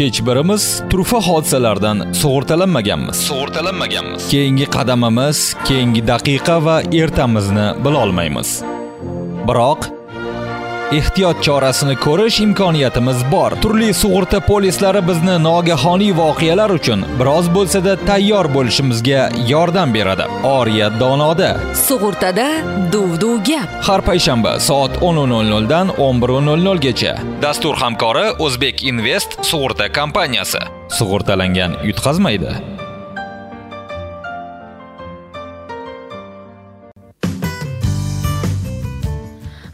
hech birimiz turfa hodisalardan sug'urtalanmaganmiz. Sug'urtalanmaganmiz. Keyingi qadamimiz keyingi daqiqa va ertamizni bilolmaymiz. Biroq ehtiyot chorasini ko'rish imkoniyatimiz bor. Turli sug'urta polislari bizni nogahoniy voqealar uchun biroz bo'lsa-da tayyor bo'lishimizga yordam beradi. Oriya donoda. Sug'urtada duv duv gap. Har payshanba soat 10:00 dan 11:00 gacha dastur hamkori o'zbek invest sug'urta kompaniyasi. Sug'urtalangan yutqazmaydi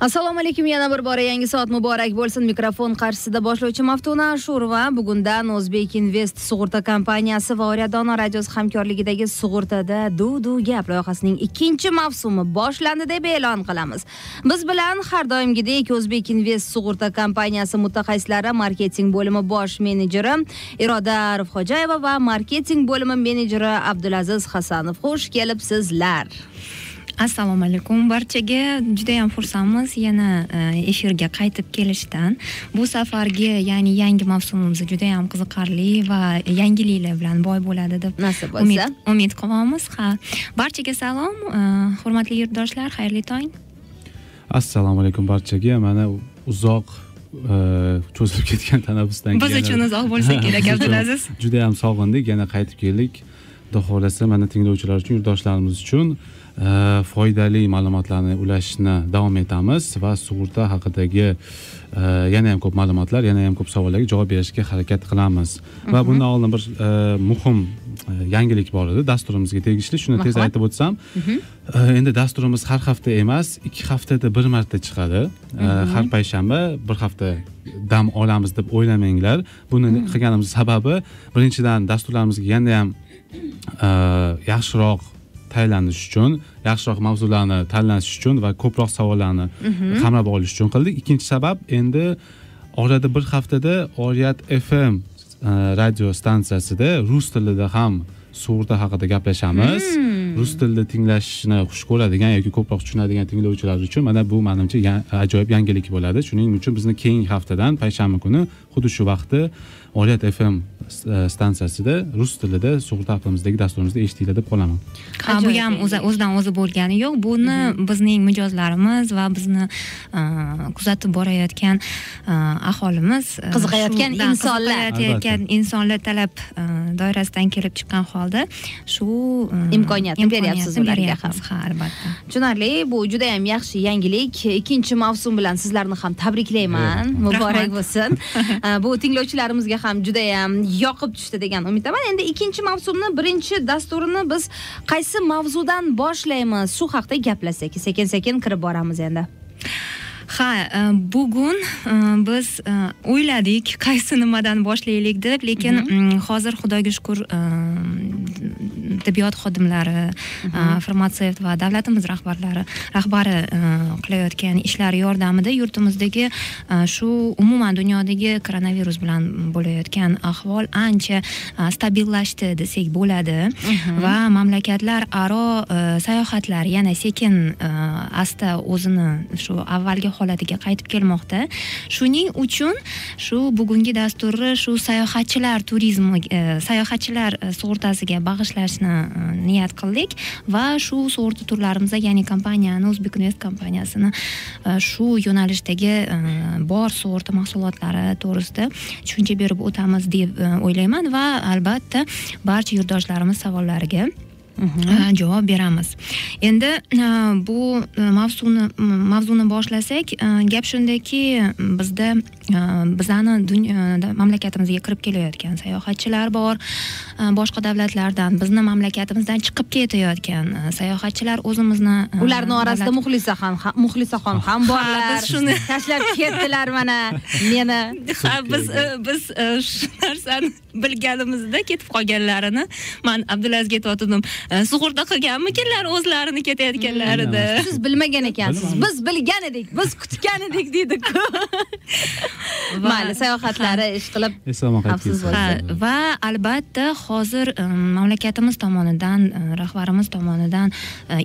assalomu alaykum yana bir bora yangi soat muborak bo'lsin. Mikrofon qarshisida boshlovchi maftuna ashurova bugundan o'zbek invest sug'urta kompaniyasi va dono radiosi hamkorligidagi sug'urtada du du gap loyihasining ikkinchi mavsumi boshlandi deb e'lon qilamiz. Biz bilan har doimgidek o'zbek invest sug'urta kompaniyasi mutaxassislari marketing bo'limi bosh menejeri iroda arifxo'jayeva va marketing bo'limi menejeri abdulaziz hasanov. Xush kelibsizlar. Assalomu alaykum barchaga judayam xursandmiz. Yana e, efirga qaytib kelishdan. Bu safargi ya'ni yangi mavsumimiz judayam qiziqarli va yangiliklar bilan boy bo'ladi deb nasib bo'lsa. umid qilyapmiz ha barchaga salom e, hurmatli yurtdoshlar xayrli tong. Assalomu alaykum barchaga. Mana uzoq e, cho'zilib ketgan tanaffusdan keyin biz uchun uzoq bo'lsa kerak abdulaziz. judayam sog'indik yana qaytib keldik xudo xohlasa mana tinglovchilar uchun yurtdoshlarimiz uchun foydali ma'lumotlarni ulashishni davom etamiz va sug'urta haqidagi yana ham ko'p ma'lumotlar yana ham ko'p savollarga javob berishga harakat qilamiz va mhm. bundan oldin bir muhim yangilik bor edi dasturimizga tegishli shuni tez aytib o'tsam mhm. endi dasturimiz har hafta emas ikki haftada bir marta chiqadi mhm. har payshanba bir hafta dam olamiz deb o'ylamanglar buni qilganimiz sababi birinchidan dasturlarimizga yana ham yaxshiroq tayyorlanish uchun yaxshiroq mavzularni tanlash uchun va ko'proq savollarni mhm. qamrab olish uchun qildik ikkinchi sabab endi orada bir haftada oriyat fm e, radio stansiyasida rus tilida ham sug'urta haqida gaplashamiz hmm. rus tilida tinglashni xush ko'radigan yoki ko'proq tushunadigan tinglovchilar uchun mana bu manimcha ajoyib yangilik bo'ladi shuning uchun bizni keyingi haftadan payshanba kuni xuddi shu vaqtda oliyat fm stansiyasida rus tilida sug'urta haqimizdagi dasturimizda eshitinglar deb qolaman. Ha bu ham o'zidan o'zi bo'lgani yo'q. Buni mhm. bizning mijozlarimiz va bizni e, kuzatib borayotgan e, aholimiz qiziqayotgan insonlar. qiziqayotgan insonlar talab doirasidan kelib chiqqan holda shu imkoniyatni beryapsiz ularga ham. ha albatta. Tushunarli bu juda yam yaxshi yangilik. Ikkinchi mavsum bilan sizlarni ham tabriklayman. Muborak bo'lsin. Bu tinglovchilarimizga ham judayam yoqib tushdi degan umiddaman. Endi ikkinchi mavsumni birinchi dasturini biz qaysi mavzudan boshlaymiz? Shu haqida gaplashsak sekin sekin kirib boramiz endi. Ha e, bugun e, biz e, o'yladik qaysi nimadan boshlaylik deb lekin mhm. hozir xudoga shukur tibbiyot xodimlari mhm. farmatsevt va davlatimiz rahbarlari rahbari qilayotgan ishlari yordamida yurtimizdagi shu umuman dunyodagi koronavirus bilan bo'layotgan ahvol ancha stabillashdi desak bo'ladi mhm. va mamlakatlar aro sayohatlar yana sekin asta o'zini shu avvalgi holatiga qaytib kelmoqda. Shuning uchun shu bugungi dasturni shu sayohatchilar turizmi e, sayohatchilar e, sug'urtasiga bag'ishlashni e, niyat qildik va shu sug'urta turlarimizda ya'ni kompaniyani o'zbek invest kompaniyasini shu yo'nalishdagi bor sug'urta mahsulotlari to'g'risida tushuncha berib o'tamiz deb o'ylayman va albatta barcha yurtdoshlarimiz savollariga javob beramiz. Endi bu mavzuni mavzuni boshlasak gap shundaki bizda bizani mamlakatimizga kirib kelayotgan sayohatchilar bor. Boshqa davlatlardan bizni mamlakatimizdan chiqib ketayotgan sayohatchilar o'zimizni ularni orasida muxlisaxon muxlisaxon ham borlar. biz shuni tashlab ketdilar mana meni. Ha biz biz shu narsani bilganimizda ketib qolganlarini man abdulazizga aytyotgandim e, sug'urta qilganmikinlar o'zlarini ketayotganlarida? Siz bilmagan ekansiz. Biz bilgan edik biz kutgan edik deydiku mayli sayohatlari ish qilib eson omon Xavfsiz kelsin va albatta hozir mamlakatimiz tomonidan rahbarimiz tomonidan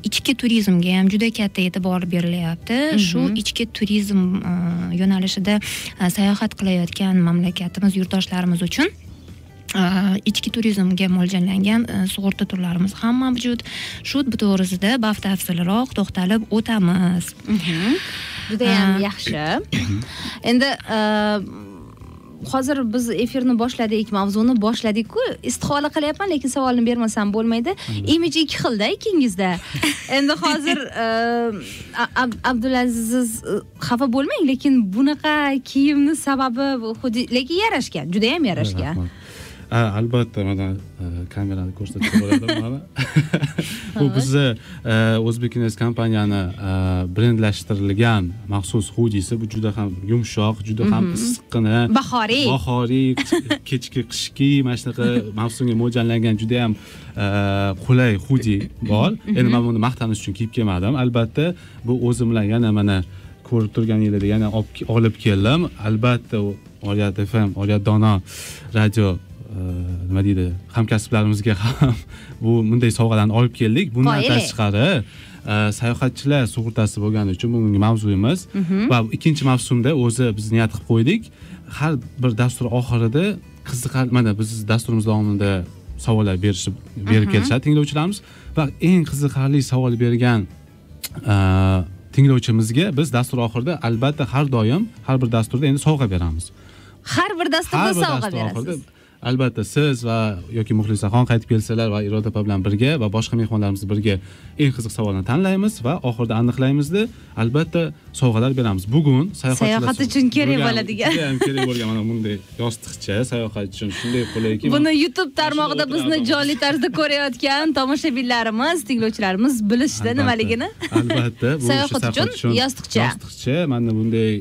ichki turizmga ham juda katta e'tibor berilyapti. Shu ichki turizm yo'nalishida sayohat qilayotgan mamlakatimiz yurtdoshlarimiz uchun ichki turizmga mo'ljallangan e, sug'urta turlarimiz ham mavjud. Shu to'g'risida batafsilroq to'xtalib o'tamiz. Judayam Ha. yaxshi. Endi e, hozir biz efirni boshladik mavzuni boshladikku istihola qilyapman lekin savolni bermasam bo'lmaydi. Imij ikki xilda ikkingizda. Endi hozir e, abdulaziz xafa bo'lmang lekin bunaqa kiyimni sababi xuddi lekin yarashgan judayam yarashgan. Rahmat. Ha, albatta mana e, kamerani ko'rsatib bo'ladimi mana. Bu bizni e, o'zbekines kompaniyani e, brendlashtirilgan maxsus hudisi bu juda ham yumshoq juda ham issiqqina bahoriy. bahoriy kechki qishki mana shunaqa mavsumga mo'ljallangan juda ham qulay hudi bor. Endi man buni maqtanish uchun kiyib kelmadim. Albatta bu o'zim bilan yana mana ko'rib turganinglarda yana olib- keldim. Albatta u oliyat fm oliyat dono radio nima deydi hamkasblarimizga ham bu bunday sovg'alarni olib keldik. Bundan tashqari e, sayohatchilar sug'urtasi bo'lgani uchun bugungi mavzuyimiz. Va ikkinchi mavsumda o'zi biz niyat qilib qo'ydik. Har bir dastur oxirida qiziqarli mana biz dasturimiz davomida savollar berishib berib kelishadi tinglovchilarimiz. Va eng qiziqarli savol bergan e, tinglovchimizga biz dastur oxirida albatta har doim har bir dasturda endi sovg'a beramiz. Har bir dasturda sovg'a berasiz albatta siz va yoki muxlisaxon qaytib kelsalar va iroda opa bilan birga va boshqa mehmonlarimiz birga eng qiziq savolni tanlaymiz va oxirida aniqlaymizda albatta sovg'alar beramiz. Bugun Sayohat uchun kerak bo'ladigan. ham kerak bo'lgan mana bunday yostiqcha sayohat uchun shunday qulayki buni youtube tarmog'ida bizni jonli tarzda ko'rayotgan tomoshabinlarimiz tinglovchilarimiz bilishdi. Nimaligini? Albatta bu Sayohat uchun yostiqcha. yostiqcha. Mana bunday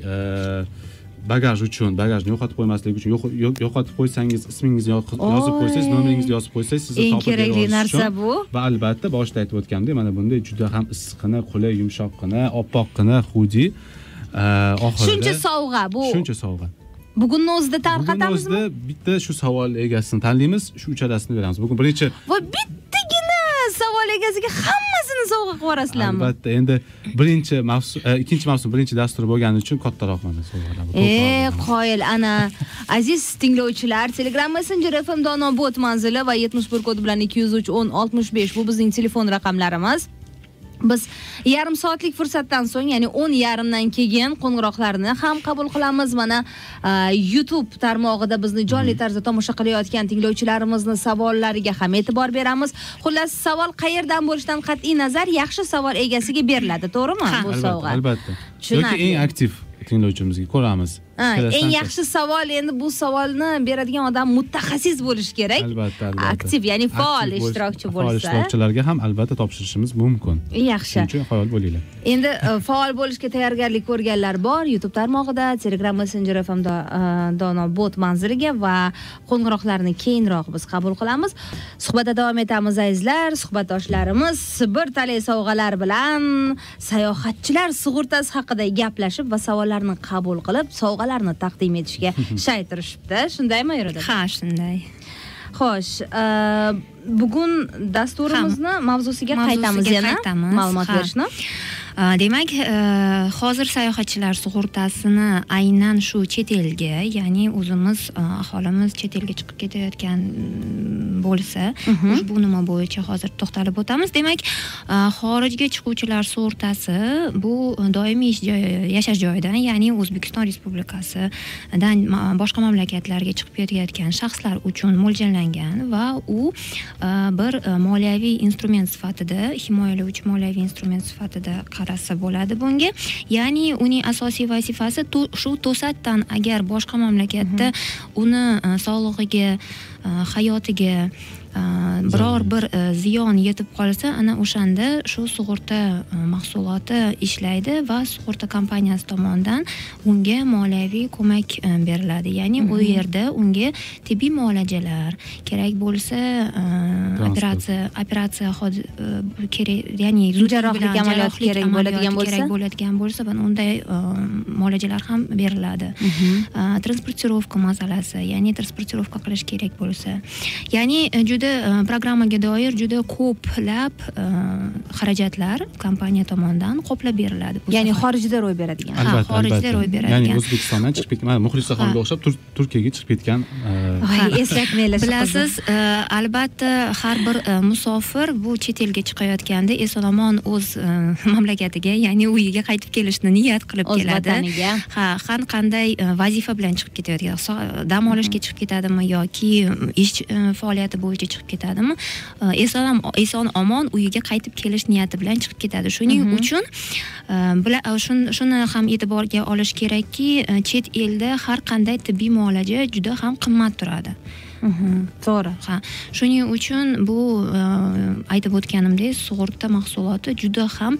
bagaj uchun bagajni yo'qotib qo'ymaslik uchun yo'q- yo'q- yo'qotib qo'ysangiz ismingizni yo- yozib Oy. qo'ysangiz nomeringizni yozib qo'ysangiz sizni Eng kerakli narsa bu. va albatta boshida aytib o'tgandek mana bunday juda ham issiqqina qulay yumshoqqina oppoqqina hudi e, oxirida shuncha sovg'a bu shuncha sovg'a bugunni o'zida tarqatamizmi o'zida bitta shu savol egasini tanlaymiz shu uchalasini beramiz bugun birinchi va bittagina savol egasiga hammasini sovg'a qilib yuborasizlarmi? Albatta endi birinchi mavsum e, ikkinchi mavsum birinchi dastur bo'lgani uchun sovg'alar bu. e qoyil ana. Aziz tinglovchilar telegram messenger fm dono bot manzili va yetmish bir kod bilan ikki yuz uch o'n oltmish besh bu bizning telefon raqamlarimiz biz yarim soatlik fursatdan so'ng ya'ni o'n yarimdan keyin qo'ng'iroqlarni ham qabul qilamiz. Mana youtube tarmog'ida bizni jonli tarzda tomosha qilayotgan tinglovchilarimizni savollariga ham e'tibor beramiz. Xullas savol qayerdan bo'lishidan qat'iy nazar yaxshi savol egasiga beriladi to'g'rimi? Bu sovg'a. albatta. Yoki eng aktiv tinglovchimizga ko'ramiz eng yaxshi savol endi bu savolni beradigan odam mutaxassis bo'lishi kerak. Albatta albatta. Aktiv ya'ni faol ishtirokchi faol bo'lsa. ishtirokchilarga ham albatta topshirishimiz mumkin. Yaxshi. Shuning uchun faol bo'linglar. Endi e, faol bo'lishga tayyorgarlik ko'rganlar bor youtube tarmog'ida telegram messenger fm e, dono bot manziliga va qo'ng'iroqlarni keyinroq biz qabul qilamiz. Suhbatda davom etamiz azizlar. Suhbatdoshlarimiz bir talay sovg'alar bilan sayohatchilar sug'urtasi haqida gaplashib va savollarni qabul qilib sovg'alarni taqdim etishga shay turishibdi shundaymi iroda ha shunday. Xo'sh e, bugun dasturimizni mavzusiga qaytamiz yana. ma'lumot berishni demak uh, hozir sayohatchilar sug'urtasini aynan shu chet elga ya'ni o'zimiz uh, aholimiz chet elga chiqib ketayotgan mm, bo'lsa ushbu nima bo'yicha hozir to'xtalib o'tamiz. Demak uh, xorijga chiquvchilar sug'urtasi bu doimiy ish joyi yashash joyidan ya'ni o'zbekiston respublikasidan boshqa mamlakatlarga chiqib ketayotgan shaxslar uchun mo'ljallangan va u uh, bir moliyaviy instrument sifatida himoyalovchi moliyaviy instrument sifatida qarasa bo'ladi bunga. Ya'ni uning asosiy vazifasi shu to'satdan agar boshqa mamlakatda uni uh, sog'lig'iga uh, hayotiga biror bir e, ziyon yetib qolsa ana o'shanda shu sug'urta e, mahsuloti ishlaydi va sug'urta kompaniyasi tomonidan unga moliyaviy ko'mak e, beriladi. Ya'ni u yerda unga tibbiy muolajalar kerak bo'lsa operatsiya operatsiya kerak ya'ni jarrohlik amaliyoti kerak bo'ladigan bo'lsa kerak bo'ladigan bo'lsa unday muolajalar ham beriladi. Transportirovka masalasi ya'ni transportirovka qilish kerak bo'lsa. Ya'ni juda programmaga doir juda ko'plab e, xarajatlar kompaniya tomonidan qoplab beriladi ya'ni xorijda ro'y beradigan. Ha xorijda ro'y beradigan. Ya'ni o'zbekistondan chiqib ketgan mana muxlisaxonga o'xshab turkiyaga chiqib ketgan e, eslatmanglar bilasiz e, albatta har bir musofir bu chet elga chiqayotganda eson omon o'z mamlakatiga ya'ni uyiga qaytib kelishni niyat qilib keladi. vataniga. Ha har qanday vazifa bilan chiqib ketayotgan dam olishga chiqib ketadimi yoki ish faoliyati bo'yicha chiqib ketadi ketadimi eson eson omon uyiga qaytib kelish niyati bilan chiqib ketadi shuning mhm. uchun shuni ham e'tiborga olish kerakki chet elda har qanday tibbiy muolaja juda ham qimmat turadi mhm. to'g'ri ha shuning uchun bu aytib o'tganimdek sug'urta mahsuloti juda ham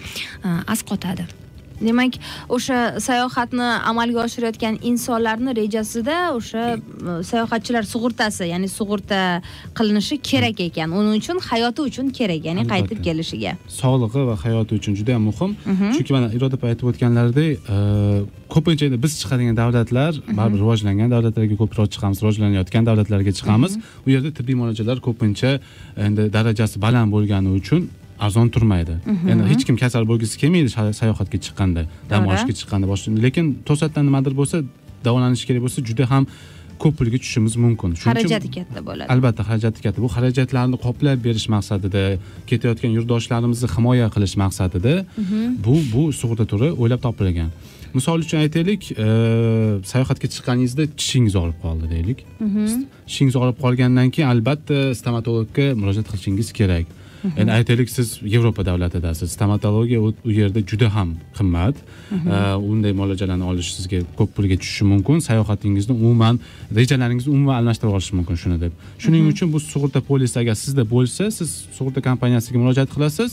asqotadi demak o'sha sayohatni amalga oshirayotgan insonlarni rejasida o'sha sayohatchilar sug'urtasi ya'ni sug'urta qilinishi kerak ekan uning uchun hayoti uchun kerak ya'ni qaytib kelishiga sog'lig'i va hayoti uchun juda yam muhim mhm. chunki mana iroda opa aytib o'tganlaridek e, ko'pincha endi biz chiqadigan davlatlar mhm. baribir rivojlangan davlatlarga ko'proq chiqamiz rivojlanayotgan davlatlarga chiqamiz mhm. u yerda tibbiy muolajalar ko'pincha endi darajasi baland bo'lgani uchun arzon turmaydi. Mhm. hech kim kasal bo'lgisi kelmaydi sayohatga chiqqanda dam olishga chiqqanda boshqa lekin to'satdan nimadir bo'lsa davolanish kerak bo'lsa juda ham ko'p pulga tushishimiz mumkin. Xarajati katta bo'ladi. Albatta xarajati katta. Bu xarajatlarni qoplab berish maqsadida ketayotgan yurtdoshlarimizni himoya qilish maqsadida mhm. bu bu sug'urta turi o'ylab topilgan misol uchun aytaylik e, sayohatga chiqqaningizda tishingiz og'rib qoldi deylik. Mhm. tishingiz og'rib qolgandan keyin albatta stomatologga murojaat qilishingiz kerak endi aytaylik siz yevropa davlatidasiz. Stomatologiya u yerda juda ham qimmat. Unday muolajalarni olish sizga ko'p pulga tushishi mumkin. Sayohatingizni umuman rejalaringizni umuman almashtirib yuborishi mumkin shuni deb. Shuning uchun bu sug'urta polisi agar sizda bo'lsa siz sug'urta kompaniyasiga murojaat qilasiz.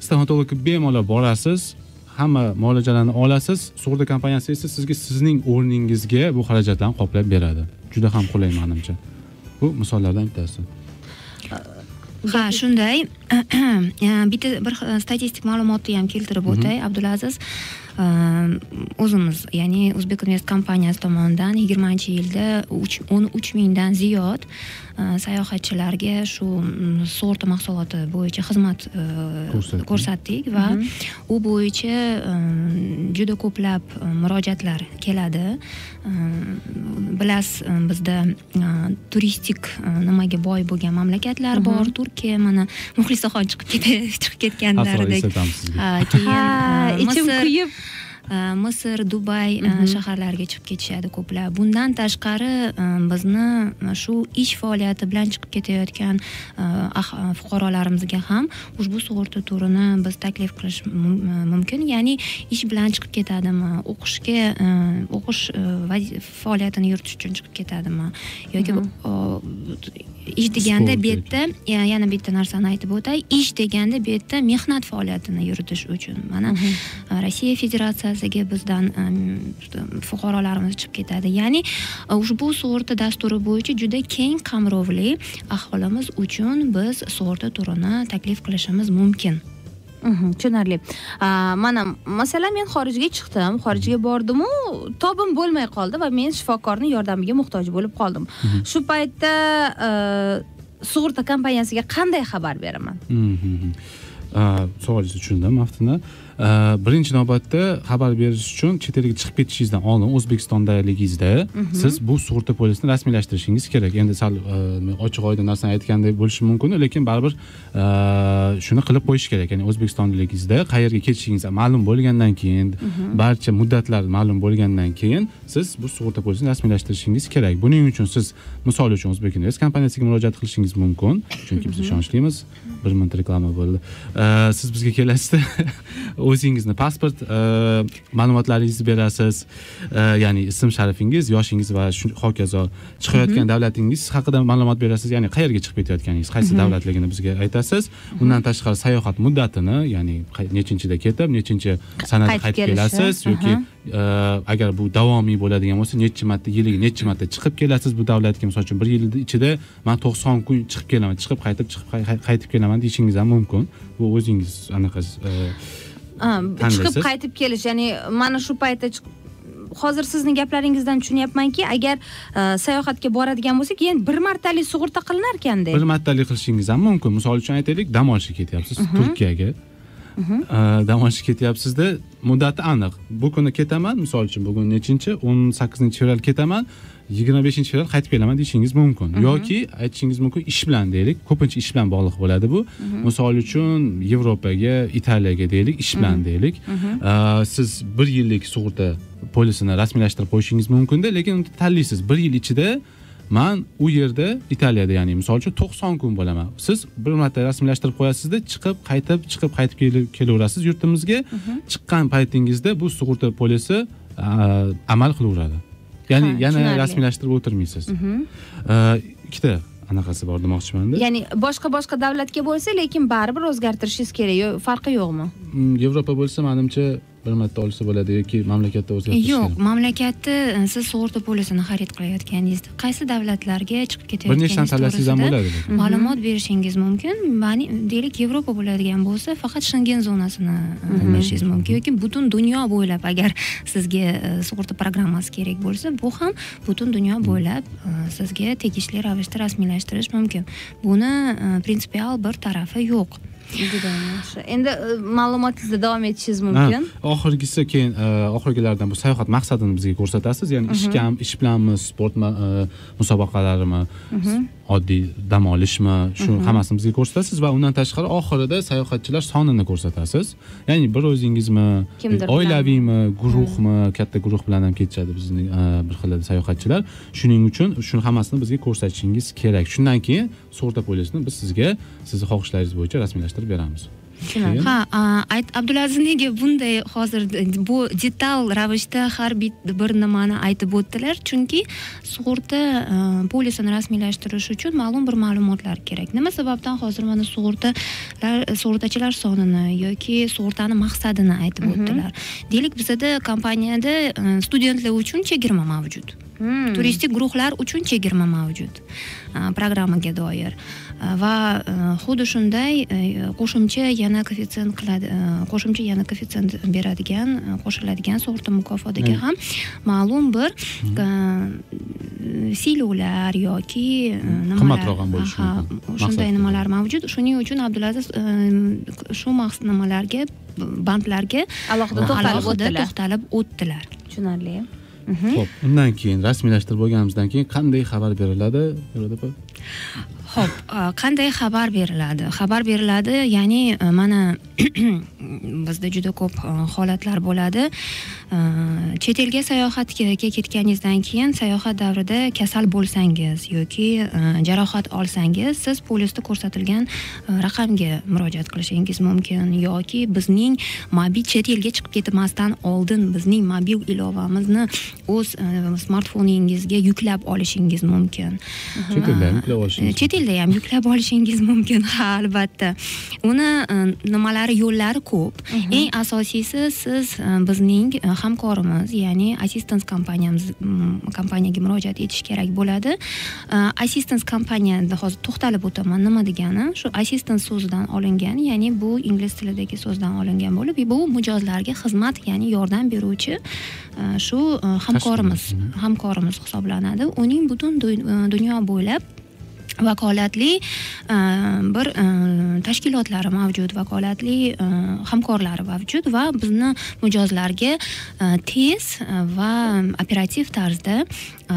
Stomatologga bemalol borasiz. Hamma muolajalarni olasiz. Sug'urta kompaniyasi esa sizga sizning o'rningizga bu xarajatlarni qoplab beradi. Juda ham qulay manimcha. Bu misollardan bittasi ha shunday bitta bir statistik ma'lumotni ham keltirib o'tay abdulaziz o'zimiz ya'ni o'zbek invest kompaniyasi tomonidan yigirmanchi yilda o'n uch mingdan ziyod sayohatchilarga shu sug'urta mahsuloti bo'yicha xizmat ko'rsatdik va u bo'yicha juda ko'plab murojaatlar keladi bilasiz bizda turistik nimaga boy bo'lgan mamlakatlar bor turkiya mana muxlisaxon chiqib chiqib ketganlaridek keyin ichim kuyib misr dubay shaharlariga chiqib ketishadi ko'plar bundan tashqari bizni shu ish faoliyati bilan chiqib ketayotgan fuqarolarimizga ham ushbu sug'urta turini biz taklif qilish mumkin ya'ni ish bilan chiqib ketadimi o'qishga o'qish faoliyatini yuritish uchun chiqib ketadimi yoki ish deganda bu yerda yana bitta narsani aytib o'tay ish deganda bu yerda mehnat faoliyatini yuritish uchun mana rossiya federatsiyasi markaziga bizdan fuqarolarimiz chiqib ketadi. Ya'ni ushbu sug'urta dasturi bo'yicha juda keng qamrovli aholimiz uchun biz sug'urta turini taklif qilishimiz mumkin. Tushunarli. Mana masalan men xorijga chiqdim. Xorijga bordimu tobim bo'lmay qoldi va men shifokorni yordamiga muhtoj bo'lib qoldim. Shu paytda sug'urta kompaniyasiga qanday xabar beraman savolingizni tushundim maftuna birinchi navbatda xabar berish uchun chet elga chiqib ketishingizdan oldin o'zbekistondaligingizda mhm. siz bu sug'urta polisini rasmiylashtirishingiz kerak. Endi sal ochiq oydin narsani aytgandek bo'lishi mumkin lekin baribir shuni qilib qo'yish kerak. Ya'ni o'zbekistondaligingizda qayerga ketishingiz ma'lum bo'lgandan keyin mhm. barcha muddatlar ma'lum bo'lgandan keyin siz bu sug'urta polisini rasmiylashtirishingiz kerak. Buning uchun siz misol uchun o'zbek invest kompaniyasiga murojaat qilishingiz mumkin. Chunki biz ishonchlimiz. Bir minut reklama bo'ldi siz bizga kelasizda o'zingizni pasport e, ma'lumotlaringizni berasiz. E, ya'ni ism sharifingiz yoshingiz va shu hokazo chiqayotgan davlatingiz haqida ma'lumot berasiz. Ya'ni qayerga chiqib ketayotganingiz qaysi davlatligini bizga aytasiz. Undan tashqari sayohat muddatini ya'ni nechinchida ketib nechinchi sanada Qaytib kelasiz yoki e, agar bu davomiy bo'ladigan bo'lsa necha marta yiliga necha marta chiqib kelasiz bu davlatga? Misol uchun bir yil ichida man to'qson kun chiqib kelaman chiqib qaytib chiqib qay- qay- qaytib kelaman deyishingiz ham mumkin. Bu o'zingiz anaqa e, chiqib qaytib kelish ya'ni mana shu paytda hozir sizni gaplaringizdan tushunyapmanki agar e, sayohatga boradigan bo'lsak yana bir martalik sug'urta qilinar ekanda bir martalik qilishingiz ham mumkin. Misol uchun aytaylik dam olishga ketyapsiz turkiyaga. E, dam olishga ketyapsizda muddati aniq. Bu kuni ketaman misol uchun bugun nechinchi o'n sakkizinchi fevral ketaman yigirma beshinchi fevral qaytib kelaman deyishingiz mumkin. Yoki aytishingiz mumkin ish bilan deylik ko'pincha ish bilan bog'liq bo'ladi bu. Misol uchun yevropaga italiyaga deylik ish bilan deylik. E, siz bir yillik sug'urta polisini rasmiylashtirib qo'yishingiz mumkinda lekin tanlaysiz bir yil ichida man u yerda italiyada ya'ni misol uchun to'qson kun bo'laman. Siz bir marta rasmiylashtirib qo'yasizda chiqib qaytib chiqib qaytib kela- kelaverasiz yurtimizga. Chiqqan paytingizda bu sug'urta polisi amal qilaveradi ya'ni Ha, yana tushunarli. rasmiylashtirib o'tirmaysiz. A, ikkita anaqasi bor demoqchimanda. Ya'ni boshqa boshqa davlatga bo'lsa lekin baribir o'zgartirishingiz kerak farqi yo'qmi? Mm, yevropa bo'lsa manimcha bir marta olsa bo'ladi yoki mamlakatda o'zgartirish yo'q kerak. mamlakatda e, siz sug'urta polisini xarid qilayotganingizda qaysi davlatlarga chiqib bir nechtani tanlasangiz ham bo'ladi lekin. ma'lumot berishingiz mumkin. Mani deylik yevropa bo'ladigan bo'lsa faqat shengen zonasini berishingiz mumkin. Yoki butun dunyo bo'ylab agar sizga e, sug'urta programmasi kerak bo'lsa bu ham butun dunyo bo'ylab e, sizga tegishli ravishda rasmiylashtirish mumkin. Buni prinsipial bir tarafi yo'q juda yaxshi. Endi e, ma'lumotingizda davom etishingiz mumkin. oxirgisi keyin e, oxirgilardan bu sayohat maqsadini bizga ko'rsatasiz. Ya'ni ishkam ish bilanmi sport e, musobaqalarimi oddiy dam olishmi? Shu hammasini bizga ko'rsatasiz va undan tashqari oxirida sayohatchilar sonini ko'rsatasiz. Ya'ni bir o'zingizmi Kimdir oilaviymi guruhmi katta guruh bilan ham ketishadi bizni e, bir xil sayohatchilar. Shuning uchun shuni hammasini bizga ko'rsatishingiz kerak. Shundan keyin sug'urta polisini biz sizga sizni xohishlaringiz bo'yicha rasmiylashtirib beramiz ha abdulaziz nega bunday hozir bu detal ravishda har bir nimani aytib o'tdilar? Chunki sug'urta a, polisini rasmiylashtirish uchun ma'lum bir ma'lumotlar kerak. Nima sababdan hozir mana sug'urtalar sug'urtachilar sonini yoki sug'urtani maqsadini aytib o'tdilar? Deylik bizada kompaniyada a, studentlar uchun chegirma mavjud. Hmm. turistik guruhlar uchun chegirma mavjud a, programmaga doir va xuddi shunday qo'shimcha yana koeffitsient qiladi qo'shimcha yana koeffitsient beradigan qo'shiladigan sug'urta mukofotiga ham ma'lum bir a, siyluvlar yoki Qimmatroq ham bo'lishi mumkin. shunday nimalar mavjud shuning uchun abdulaziz shu nimalarga bandlarga alohida to'xtalib alohida o'tdilar to'xtalib o'tdilar tushunarli Xo'p, undan keyin rasmiylashtirib bo'lganimizdan keyin qanday xabar beriladi? Opa? Xo'p, a, qanday xabar beriladi? Xabar beriladi, ya'ni a, mana bizda juda ko'p a, holatlar bo'ladi. Chet elga sayohatga ketganingizdan keyin sayohat davrida kasal bo'lsangiz yoki jarohat olsangiz, siz polisda ko'rsatilgan raqamga murojaat qilishingiz mumkin yoki bizning mobil chet elga chiqib ketmasdan oldin bizning mobil ilovamizni o'z smartfoningizga yuklab olishingiz mumkin. Chet elda ham yuklab olishingiz chet elda ham yuklab olishingiz mumkin. Ha albatta. Uni e, nimalari yo'llari ko'p? Eng asosiysi siz e, bizning e, hamkorimiz ya'ni assistance kompaniyamiz kompaniyaga murojaat etish kerak bo'ladi. Assistance kompaniyada hozir to'xtalib o'taman. Nima degani? Shu assistance so'zidan olingan ya'ni bu ingliz tilidagi so'zdan olingan bo'lib bu mijozlarga xizmat ya'ni yordam beruvchi shu hamkorimiz hamkorimiz hisoblanadi. Uning butun du- dunyo bo'ylab vakolatli e, bir e, tashkilotlari mavjud vakolatli e, hamkorlari mavjud va bizni mijozlarga tez va operativ tarzda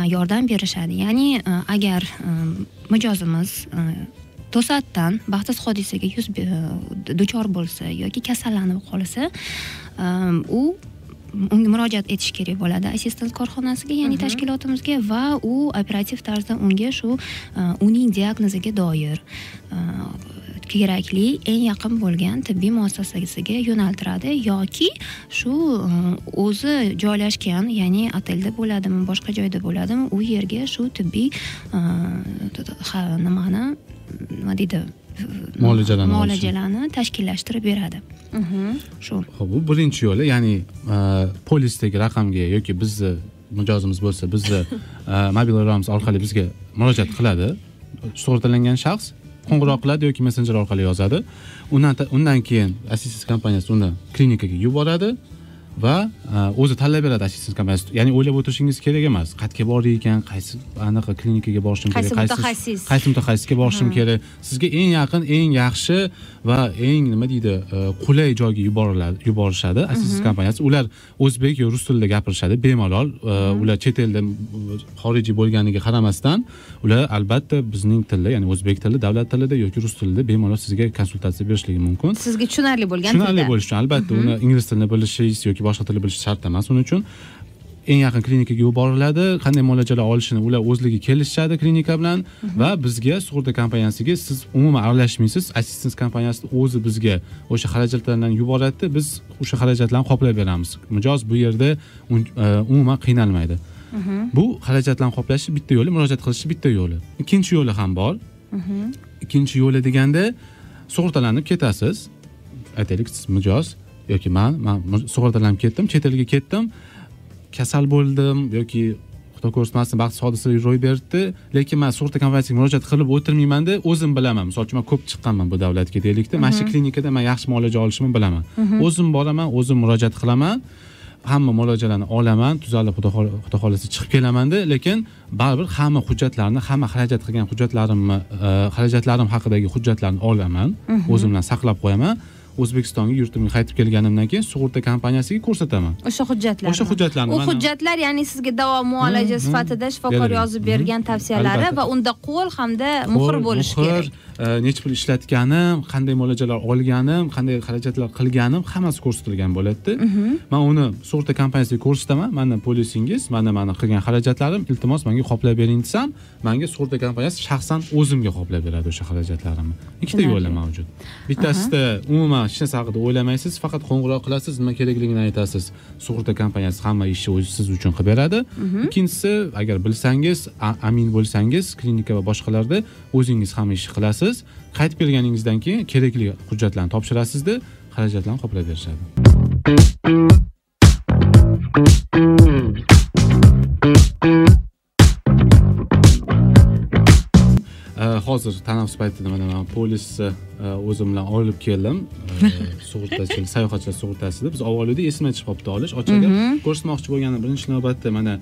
yordam berishadi. Ya'ni agar mijozimiz to'satdan baxtsiz hodisaga yuz duchor bo'lsa yoki kasallanib qolsa u unga murojaat etish kerak bo'ladi assistent korxonasiga ya'ni tashkilotimizga va u operativ tarzda unga shu uh, uning diagnoziga doir uh, kerakli eng yaqin bo'lgan tibbiy muassasasiga yo'naltiradi yoki shu e, o'zi joylashgan ya'ni otelda bo'ladimi boshqa joyda bo'ladimi u yerga shu tibbiy e, nimani nima deydi Muolajalarni muolajalarni tashkillashtirib beradi. Shu. Xo'p, bu birinchi yo'li, ya'ni e, polisdagi raqamga yoki bizni mijozimiz bo'lsa, bizni e, mobil iloyamiz orqali bizga murojaat qiladi. Sug'urtalangan shaxs qo'ng'iroq qiladi yoki messenjer orqali yozadi. Undan undan keyin assistance kompaniyasi uni klinikaga yuboradi va e, o'zi tanlab beradi assistance kompaniyasi. Ya'ni o'ylab o'tirishingiz kerak emas. Qayerga borar ekan, qaysi anaqa klinikaga borishim kerak, Qaysi mutaxassis? qaysi mutaxassisga borishim kerak. Sizga eng yaqin eng yaxshi va eng nima deydi e, qulay joyga yuboriladi yuborishadi assistance kompaniyasi. Ular o'zbek yo rus tilida gapirishadi bemalol. E, ular chet elda xorijiy bo'lganiga qaramasdan ular albatta bizning tilda ya'ni o'zbek tili davlat tilida yoki rus tilida bemalol sizga konsultatsiya berishligi mumkin. Sizga tushunarli bo'lgan tushunarli bo'lishi uchun albatta uni ingliz tilini bilishingiz yoki boshqa tilni bilish shart emas. Uning uchun eng yaqin klinikaga yuboriladi qanday muolajalar olishini ular o'zligi kelishishadi klinika bilan va bizga sug'urta kompaniyasiga siz umuman aralashmaysiz. Assistance kompaniyasi o'zi bizga o'sha xarajatlardan yuboradida biz o'sha xarajatlarni qoplab beramiz. Mijoz bu yerda e, umuman qiynalmaydi. Bu xarajatlarni qoplashni bitta yo'li murojaat qilishni bitta yo'li. Ikkinchi yo'li ham bor. Ikkinchi yo'li deganda sug'urtalanib ketasiz. Aytaylik siz mijoz. Yoki man man sug'urtalanib ketdim chet elga ketdim. Kasal bo'ldim yoki xudo ko'rsatmasin baxtsiz hodisa ro'y berdi. Lekin man sug'urta kompaniyasiga murojaat qilib o'tirmaymanda o'zim bilaman. Misol uchun man ko'p chiqqanman bu davlatga deylikda. Mana shu klinikada man yaxshi muolaja olishimni bilaman. O'zim boraman o'zim murojaat qilaman. Hamma muolajalarni olaman tuzalib xudo xohlasa chiqib kelamanda lekin baribir hamma hujjatlarni hamma xarajat qilgan hujjatlarimni e, xarajatlarim haqidagi hujjatlarni olaman. O'zim bilan saqlab qo'yaman o'zbekistonga yurtimga qaytib kelganimdan keyin sug'urta kompaniyasiga ko'rsataman. O'sha hujjatlar O'sha hujjatlarni u hujjatlar ya'ni sizga davo muolaja Mhm, sifatida shifokor yozib bergan Mhm. tavsiyalari va unda qo'l hamda muhr bo'lishi kerak. e, necha pul ishlatganim qanday muolajalar olganim qanday xarajatlar qilganim hammasi ko'rsatilgan bo'ladida. Man uni sug'urta kompaniyasiga ko'rsataman. Mana polisingiz mana mani qilgan xarajatlarim iltimos manga qoplab bering desam manga sug'urta kompaniyasi shaxsan o'zimga qoplab beradi o'sha xarajatlarimni. Ikkita yo'li mavjud. Bittasida umuman narsa haqida o'ylamaysiz faqat qo'ng'iroq qilasiz nima kerakligini aytasiz. Sug'urta kompaniyasi hamma ishni o'zi siz uchun qilib beradi. Ikkinchisi agar bilsangiz amin bo'lsangiz klinika va boshqalarda o'zingiz hamma ishni qilasiz. Qaytib kelganingizdan keyin kerakli hujjatlarni topshirasizda xarajatlarni qoplab berishadi Э, hozir tanaffus paytida mana man polisni e, o'zim bilan olib keldim. E, sug'urtachilik sayohatchilar sug'urtasida biz esimdan chiqib qolibdi olish ochiq gap ko'rsatmoqchi bo'lganim birinchi navbatda mana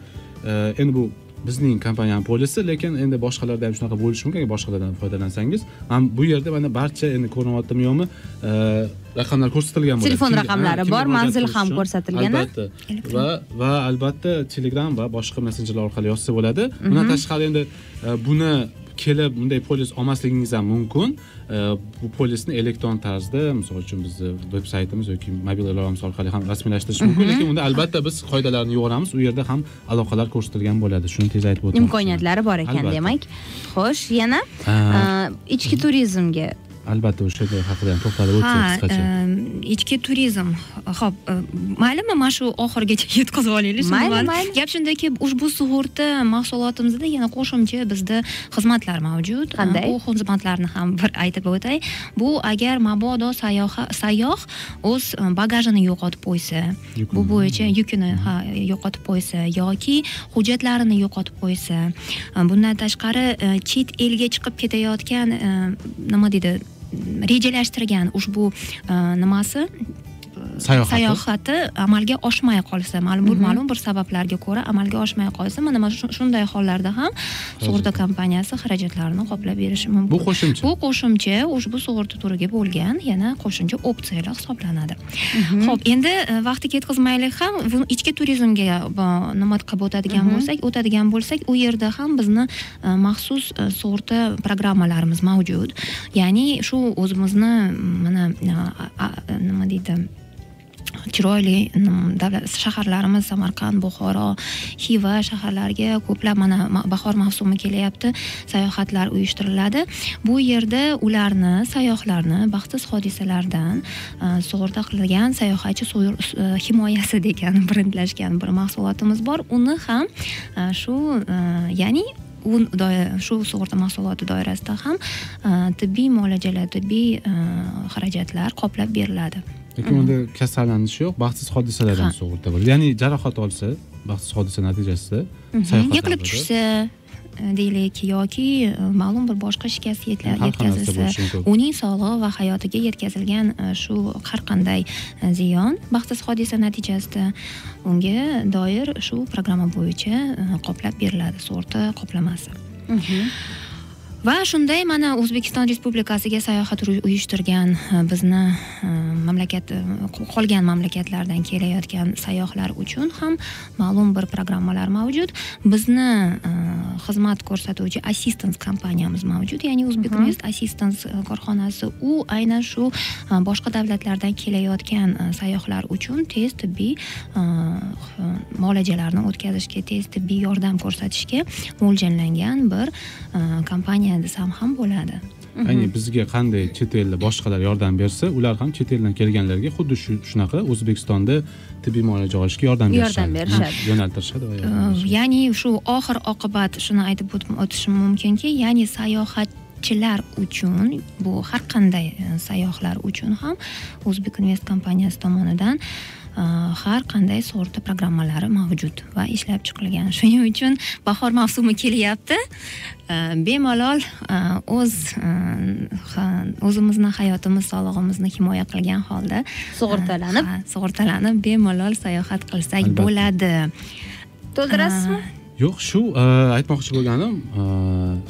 e, endi bu bizning kompaniyani polisi lekin endi boshqalarda ham shunaqa bo'lishi mumkin. Agar boshqalardan foydalansangiz man bu yerda mana barcha endi ko'rinyaptimi yo'qmi raqamlar ko'rsatilgan bo'ladi. Telefon raqamlari bor, manzil ham ko'rsatilgan, albatta. Va va albatta telegram va boshqa messenjerlar orqali yozsa bo'ladi. Bundan tashqari endi buni kelib bunday polis olmasligingiz ham mumkin. E, bu polisni elektron tarzda misol uchun bizni veb saytimiz yoki mobil ilovamiz orqali ham rasmiylashtirish mumkin. Lekin unda albatta biz qoidalarni yuboramiz. U yerda ham aloqalar ko'rsatilgan bo'ladi. Shuni tez aytib o'tmoqchiman imkoniyatlari bor ekan demak. Xo'sh yana e, ichki turizmga albatta o'sha haqida ham to'xtalib o'tsak ha qisqacha. ichki turizm. Ho'p maylimi? Mana shu oxirigacha yetkazib olaylik Mayli, mayli. gap shundaki ushbu sug'urta mahsulotimizda yana qo'shimcha bizda xizmatlar mavjud. Qanday? bu xizmatlarni ham bir aytib o'tay. Bu agar mabodo sayyoh o'z bagajini yo'qotib qo'ysa bu bo'yicha yukini ha yo'qotib qo'ysa yoki hujjatlarini yo'qotib qo'ysa bundan tashqari e, chet elga chiqib ketayotgan nima deydi rejalashtirgan ushbu e, nimasi Sayohati. sayohati amalga oshmay qolsa ma'lum ma'lum bir sabablarga ko'ra amalga oshmay qolsa mana mana shu- shunday hollarda ham sug'urta kompaniyasi xarajatlarini qoplab berishi mumkin. Bu qo'shimcha. Bu qo'shimcha ushbu sug'urta turiga bo'lgan yana qo'shimcha opsiyalar hisoblanadi. Ho'p endi e, vaqti ketkazmaylik ham ichki turizmga bu- nima qilib o'tadigan bo'lsak o'tadigan bo'lsak u yerda ham bizni e, maxsus e, sug'urta programmalarimiz mavjud. Ya'ni shu o'zimizni mana e, nima deydi chiroyli mm, davlat shaharlarimiz samarqand buxoro xiva shaharlariga ko'plab mana bahor mavsumi kelyapti sayohatlar uyushtiriladi. Bu yerda ularni sayyohlarni baxtsiz hodisalardan e, sug'urta qilingan sayohatchi e, himoyasi degan brendlashgan bir mahsulotimiz bor. Uni ham e, shu ya'ni u shu sug'urta mahsuloti doirasida ham tibbiy muolajalar tibbiy xarajatlar qoplab beriladi. Lekin unda kasallanish yo'q baxtsiz hodisalardan sug'urta bo'ladi. Ya'ni jarohat olsa baxtsiz hodisa natijasida sayohat yiqilib tushsa e, deylik yoki e, ma'lum bir boshqa shikast yetkazilsa uning sog'lig'i va hayotiga yetkazilgan e, shu har qanday ziyon baxtsiz hodisa natijasida unga doir shu programma bo'yicha qoplab beriladi sug'urta qoplamasi va shunday mana o'zbekiston respublikasiga sayohat uy- uyushtirgan e, bizni e, mamlakat e, qolgan mamlakatlardan kelayotgan sayyohlar uchun ham ma'lum bir programmalar mavjud. Bizni xizmat ko'rsatuvchi assistance kompaniyamiz mavjud. Ya'ni o'zbekinvest assistance korxonasi u aynan shu boshqa davlatlardan kelayotgan sayyohlar uchun tez tibbiy muolajalarni o'tkazishga tez tibbiy yordam ko'rsatishga mo'ljallangan bir e, kompaniya desam ham bo'ladi. Ya'ni bizga qanday chet elda boshqalar yordam bersa ular ham chet eldan kelganlarga xuddi shu shunaqa o'zbekistonda tibbiy muolaja olishga yordam Yordam berishadi. Yo'naltirishadi yordam berishadi. ya'ni shu oxir oqibat shuni aytib o't- o'tishim mumkinki ya'ni sayohatchilar uchun bu har qanday e, sayyohlar uchun ham o'zbek invest kompaniyasi tomonidan har qanday sug'urta programmalari mavjud va ishlab chiqilgan. Shuning uchun bahor mavsumi kelyapti. E, bemalol e, o'z o'zimizni hayotimiz sog'lig'imizni himoya qilgan holda Sug'urtalanib. sug'urtalanib bemalol sayohat qilsak bo'ladi. To'ldirasizmi? Yo'q shu e, aytmoqchi bo'lganim e,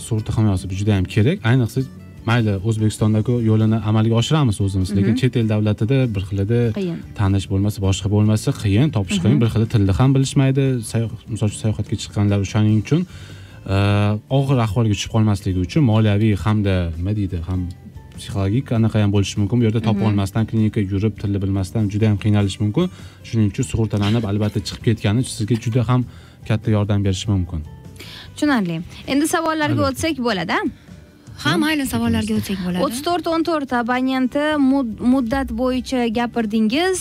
sug'urta himoyasi juda yam kerak. Ayniqsa mayli o'zbekistondagi yo'lini amalga oshiramiz o'zimiz. Lekin chet el davlatida bir xilida qiyin. tanish bo'lmasa boshqa bo'lmasa qiyin topish qiyin bir xil tilni ham bilishmaydi. Misol uchun sayohatga chiqqanlar shuning uchun og'ir ahvolga tushib qolmasligi uchun moliyaviy hamda nima deydi ham psixologik anaqa ham bo'lishi mumkin. Bu yerda topib olmasdan klinikaga yurib tilni bilmasdan juda ham qiynalishi mumkin. Shuning uchun sug'urtalanib albatta chiqib ketgani sizga juda ham katta yordam berishi mumkin. Tushunarli. Endi savollarga o'tsak bo'ladi ha mayli savollarga o'tsak bo'ladi. O'ttiz to'rt o'n to'rt abonenti muddat bo'yicha gapirdingiz.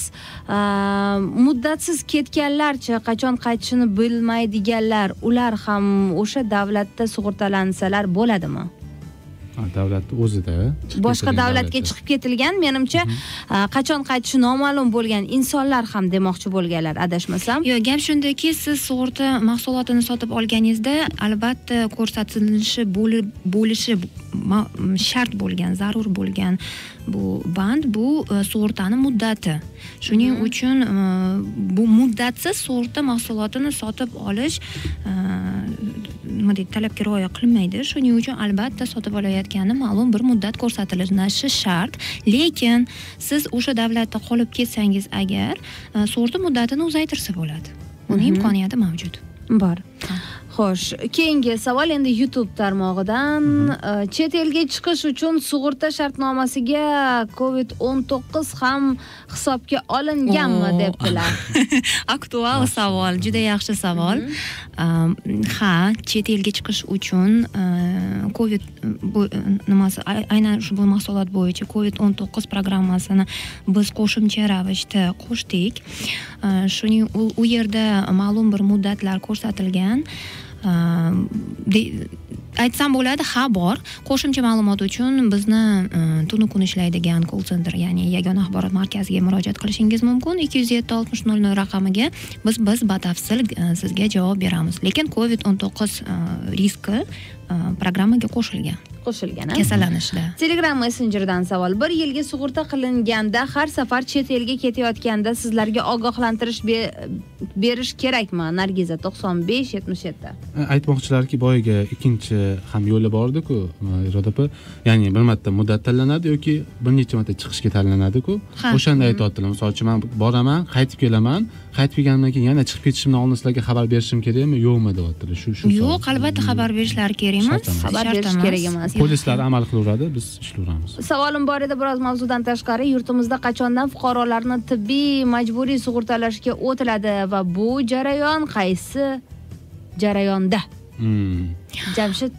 Muddatsiz ketganlarchi qachon qaytishini bilmaydiganlar ular ham o'sha davlatda sug'urtalansalar bo'ladimi? Davlatni o'zida boshqa davlatga chiqib ketilgan menimcha aa, qachon qaytishi noma'lum bo'lgan insonlar ham demoqchi bo'lganlar adashmasam. Yo'q gap shundaki siz sug'urta mahsulotini sotib olganingizda albatta ko'rsatilishi bo'li- bo'lishi shart bo'lgan zarur bo'lgan bu band bu e, sug'urtani muddati. Shuning uchun e, bu muddatsiz sug'urta mahsulotini sotib olish e, nima deydi talabga rioya qilmaydi. Shuning uchun albatta sotib olayotganda ma'lum bir muddat ko'rsatilishi shart. Lekin siz o'sha davlatda qolib ketsangiz agar sug'urta muddatini uzaytirsa bo'ladi. Buni imkoniyati mavjud. Bor xo'sh keyingi savol endi youtube tarmog'idan. E, chet elga chiqish uchun sug'urta shartnomasiga covid 19 ham hisobga olinganmi debdilar. Aktual savol juda yaxshi savol. Um, ha chet elga chiqish uchun uh, covid bu nimasi ay- aynan shu bu mahsulot bo'yicha covid 19 programmasini biz qo'shimcha ravishda qo'shdik. Uh, shuning u yerda ma'lum bir muddatlar ko'rsatilgan ekan aytsam bo'ladi ha bor. Qo'shimcha ma'lumot uchun bizni tunu kun ishlaydigan call center ya'ni yagona axborot markaziga murojaat qilishingiz mumkin. ikki yuz yetti oltmish nol nol raqamiga biz biz batafsil sizga javob beramiz. Lekin covid o'n to'qqiz riski programmaga qo'shilgan. Qo'shilgan a? kasallanishda telegram messenjeridan savol. Bir yilga sug'urta qilinganda har safar chet elga ketayotganda sizlarga ogohlantirish be- berish kerakmi? Nargiza to'qson besh yetmish yetti. Aytmoqchilarki boyagi ikkinchi ham yo'li bordiku iroda opa ya'ni bir marta muddat tanlanadi yoki bir necha marta chiqishga tanlanadiku. Ha. o'shanda aytyaptilar. Misol uchun man boraman qaytib kelaman qaytib kelganimdan keyin yana chiqib ketishimdan oldin sizlarga xabar berishim kerakmi? Yo'qmi deyaptilar. Shu shu yo'q albatta xabar berishlari kerak emas. Xabar berish kerak emas polislar amal qilaveradi biz ishlayveramiz. Savolim bor edi biroz mavzudan tashqari. Yurtimizda qachondan fuqarolarni tibbiy majburiy sug'urtalashga o'tiladi va bu jarayon qaysi jarayonda? Hmm. jamshid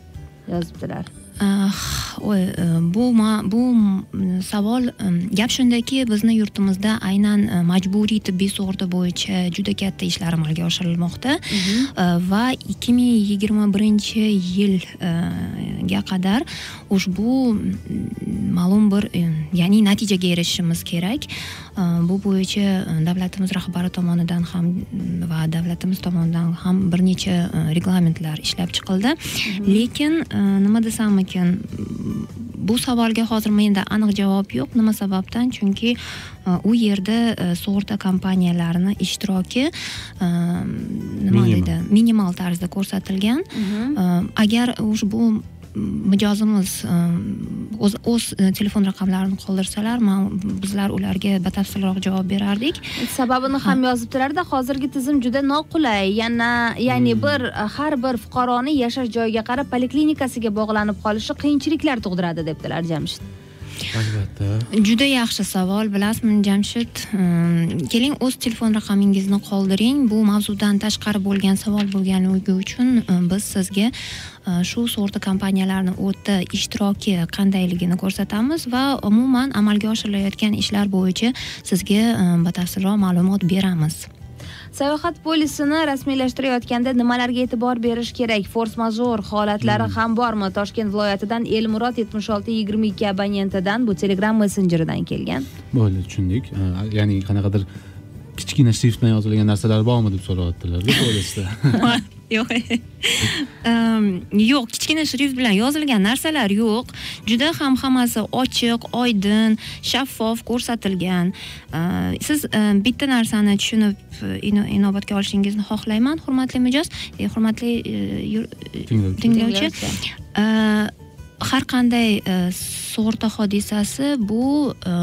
yozibdilar bu bu savol gap shundaki bizni yurtimizda aynan majburiy tibbiy sug'urta bo'yicha juda katta ishlar amalga oshirilmoqda va ikki ming yigirma birinchi yilga qadar ushbu ma'lum bir ya'ni natijaga erishishimiz kerak bu bo'yicha davlatimiz rahbari tomonidan ham va davlatimiz tomonidan ham bir necha reglamentlar ishlab chiqildi lekin nima desam ekan bu savolga hozir menda aniq javob yo'q nima sababdan chunki u yerda sug'urta kompaniyalarini ishtiroki nima deydi minimal tarzda ko'rsatilgan agar ushbu mijozimiz o'z o'z telefon raqamlarini qoldirsalar man bizlar ularga batafsilroq javob berardik. Sababini ham yozibdilarda hozirgi tizim juda noqulay. Yana ya'ni bir har bir fuqaroni yashash joyiga qarab poliklinikasiga bog'lanib qolishi qiyinchiliklar tug'diradi debdilar jamshid. Albatta. Juda yaxshi savol bilasizmi jamshid? Keling o'z telefon raqamingizni qoldiring. Bu mavzudan tashqari bo'lgan savol bo'lganligi uchun biz sizga shu sug'urta kompaniyalarini o'ta ishtiroki qandayligini ko'rsatamiz va umuman amalga oshirilayotgan ishlar bo'yicha sizga e, batafsilroq ma'lumot beramiz. Sayohat polisini rasmiylashtirayotganda nimalarga e'tibor berish kerak? Fors major holatlari ham bormi? Toshkent viloyatidan elmurod yetmish olti yigirma ikki abonentidan bu telegram messenjeridan kelgan. Bo'ldi tushundik. E, ya'ni qanaqadir kichkina shrift bilan yozilgan narsalar bormi deb so'rayaptilar polisda yo'q. Ehm, yo'q kichkina shrift bilan yozilgan narsalar yo'q. Juda ham hammasi ochiq oydin shaffof ko'rsatilgan. Ehm, siz em, bitta narsani tushunib e, ino- inobatga olishingizni xohlayman hurmatli mijoz e, hurmatli e, yur- Tinglovchi. Har qanday e, sug'urta hodisasi bu e,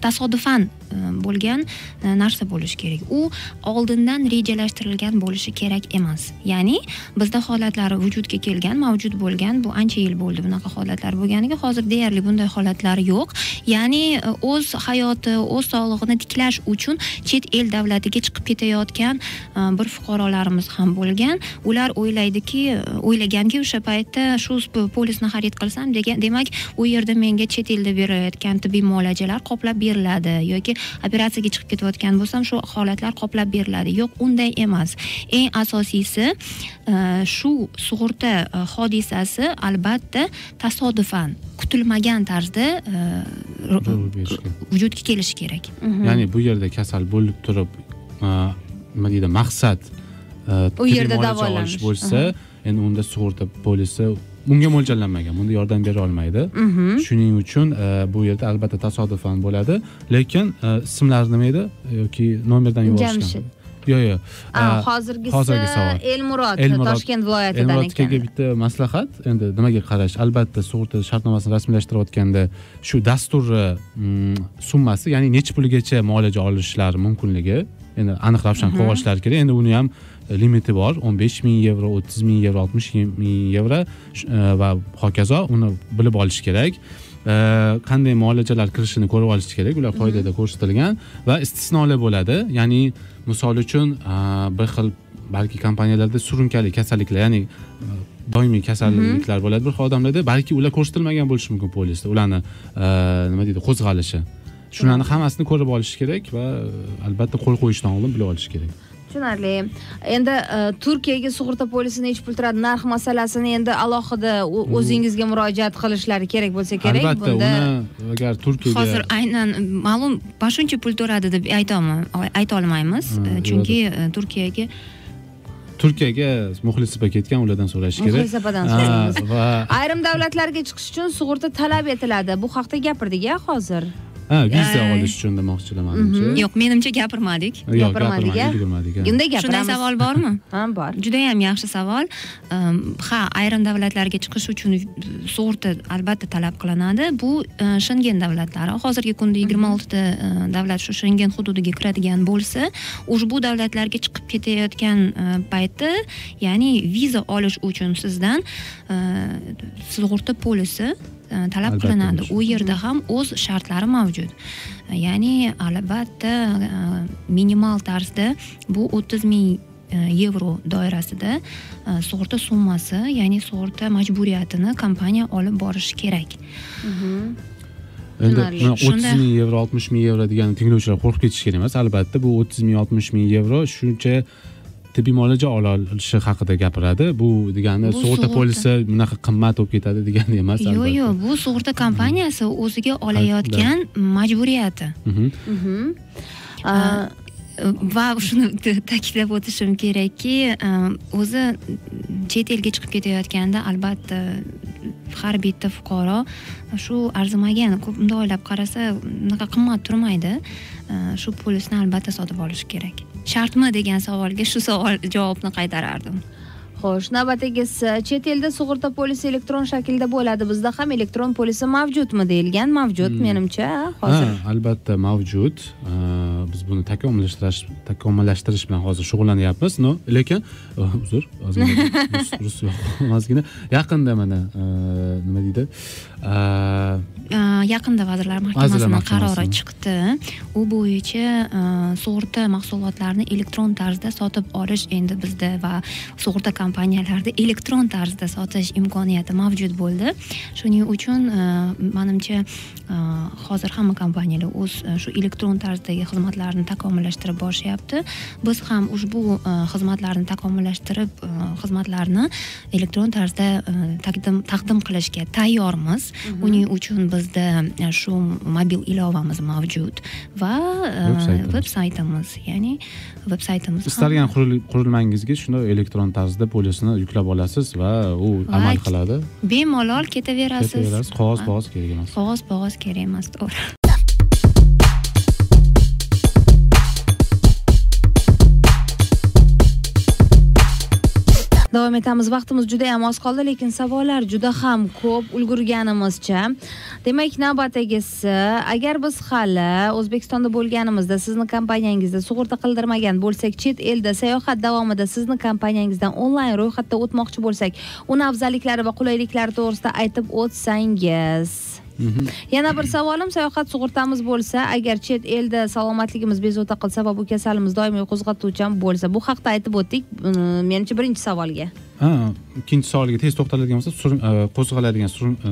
tasodifan e, bo'lgan narsa bo'lishi kerak. U oldindan rejalashtirilgan bo'lishi kerak emas. Ya'ni bizda holatlari vujudga kelgan mavjud bo'lgan bu ancha yil bo'ldi bunaqa holatlar bo'lganiga hozir deyarli bunday holatlar yo'q. Ya'ni o'z hayoti o'z sog'lig'ini tiklash uchun chet el davlatiga chiqib ketayotgan bir fuqarolarimiz ham bo'lgan. Ular o'ylaydiki o'ylaganki o'sha paytda shu polis polisni xarid qilsam degan demak u yerda menga chet elda berilayotgan tibbiy muolajalar qoplab beriladi yoki operatsiyaga chiqib ketayotgan bo'lsam shu holatlar qoplab beriladi. Yo'q unday emas. Eng asosiysi e, shu sug'urta e, hodisasi albatta tasodifan kutilmagan tarzda e, vujudga kelishi kerak. Ya'ni bu yerda kasal bo'lib turib nima deydi maqsad U yerda davolanish. bo'lsa endi unda sug'urta polisi bunga mo'ljallanmagan bunda yordam bera olmaydi. Shuning uchun e, bu yerda albatta tasodifan bo'ladi. Lekin e, ismlari nima edi? Yoki nomerdan yuborishgan. Jamshid. yo'q yo'q E, hozirgisi hozirgi savol elmurod Elmurod- toshkent viloyatidan elmurod akaga ekan bitta maslahat. Endi nimaga qarash? Albatta sug'urta shartnomasini rasmiylashtirayotganda shu dasturni mm, summasi ya'ni necha pulgacha muolaja olishlari mumkinligi endi aniq ravshan qilib olishlari kerak. Endi uni ham limiti bor. o'n besh ming yevro o'ttiz ming yevro oltmish ming yevro e, va hokazo. Uni bilib olish kerak. E, qanday muolajalar kirishini ko'rib olish kerak. Ular qoidada ko'rsatilgan va istisnolar bo'ladi. Ya'ni misol uchun e, bir xil balki kompaniyalarda surunkali kasalliklar ya'ni doimiy kasalliklar bo'ladi. Bir xil odamlarda balki ular ko'rsatilmagan bo'lishi mumkin polisda ularni nima deydi qo'zg'alishi. Shularni hammasini ko'rib olish kerak va albatta qo'l qo'yishdan oldin bilib olish kerak tushunarli. Endi e, turkiyaga sug'urta polisi nechi pul turadi narx masalasini endi alohida o- o'zingizga murojaat qilishlari kerak bo'lsa kerak. Albatta bunda uni agar turkiyaga hozir aynan ma'lum mana shuncha pul to'ladi deb aytolma- ayta olmaymiz. E, chunki e, turkiyaga turkiyaga muxlislar ketgan ulardan so'rash kerak. Muxlisapadan Ha, so'raymiz. va ayrim davlatlarga chiqish uchun sug'urta talab etiladi. Bu haqda gapirdik a hozir ha viza olish uchun demoqchilar manimcha yo'q menimcha gapirmadik. Gapirmadik, ha. Unda shunday savol bormi ha bor judayam yaxshi savol. Ha ayrim davlatlarga chiqish uchun sug'urta albatta talab qilinadi. Bu e, shengen davlatlari hozirgi kunda yigirma oltita e, davlat shu shengen hududiga kiradigan bo'lsa ushbu davlatlarga chiqib ketayotgan e, paytda ya'ni viza olish uchun sizdan e, sug'urta polisi e, talab Albatta qilinadi. u yerda ham o'z shartlari mavjud. Ya'ni albatta e, minimal tarzda bu o'ttiz ming e, yevro doirasida e, sug'urta summasi ya'ni sug'urta majburiyatini kompaniya olib borishi kerak. Endi Tushunarli. mana o'ttiz ming yevro oltmish ming yevro degani tinglovchilar qo'rqib ketishi kerak emas. Albatta bu o'ttiz ming oltmish ming yevro shuncha tibbiy muolaja ola olishi haqida gapiradi. Bu degani sug'urta polisi bunaqa qimmat bo'lib ketadi degani emas yo'q yo'q. Bu sug'urta kompaniyasi o'ziga olayotgan majburiyati. Mhm. A, va shuni ta'kidlab o'tishim kerakki e, o'zi chet elga chiqib ketayotganda albatta har bitta fuqaro shu arzimagan ko'p bundoq o'ylab qarasa unaqa qimmat turmaydi. E, shu polisni albatta sotib olish kerak shartmi degan savolga shu savol javobni qaytarardim. Xo'sh navbatdagisi chet elda sug'urta polisi elektron shaklda bo'ladi. Bizda ham elektron polisi mavjudmi deyilgan. Mavjud menimcha hozir. Ha albatta mavjud. Biz buni takomillashtirish takomillashtirish bilan hozir shug'ullanyapmiz. Но lekin э, uzr ozgina rus- yaqinda mana nima deydi? Yaqinda vazirlar mahkamasini Mahkamasi. qarori chiqdi. U bo'yicha sug'urta mahsulotlarini elektron tarzda sotib olish endi bizda va sug'urta kompaniyalarida elektron tarzda sotish imkoniyati mavjud bo'ldi. Shuning uchun e, manimcha e, hozir hamma kompaniyalar o'z e, shu elektron tarzdagi xizmatlarni takomillashtirib borishyapti. Biz ham ushbu xizmatlarni takomillashtirib xizmatlarni elektron tarzda taqdim taqdim qilishga tayyormiz. Uning uchun bizda shu mobil ilovamiz mavjud va veb saytimiz ya'ni veb saytimiz istalgan quril- qurilmangizga shunday elektron tarzda polisni yuklab olasiz va u amal qiladi. bemalol ketaverasiz. Ketaverasiz. Qog'oz qog'oz kerak emas. Qog'oz qog'oz kerak emas to'g'ri davom etamiz. Vaqtimiz juda ham oz qoldi lekin savollar juda ham ko'p ulgurganimizcha. Demak navbatdagisi agar biz hali o'zbekistonda bo'lganimizda sizni kompaniyangizda sug'urta qildirmagan bo'lsak chet elda sayohat davomida sizni kompaniyangizdan onlayn ro'yxatda o'tmoqchi bo'lsak uni afzalliklari va qulayliklari to'g'risida aytib o'tsangiz. Yana bir savolim sayohat sug'urtamiz bo'lsa agar chet elda salomatligimiz bezovta qilsa va bu kasalimiz doimiy qo'zg'atuvchan bo'lsa bu haqda aytib o'tdik. Menimcha birinchi savolga. Ha ikkinchi savoliga tez to'xtaladigan bo'lsak surun- e, qo'zg'aladigan surun- e,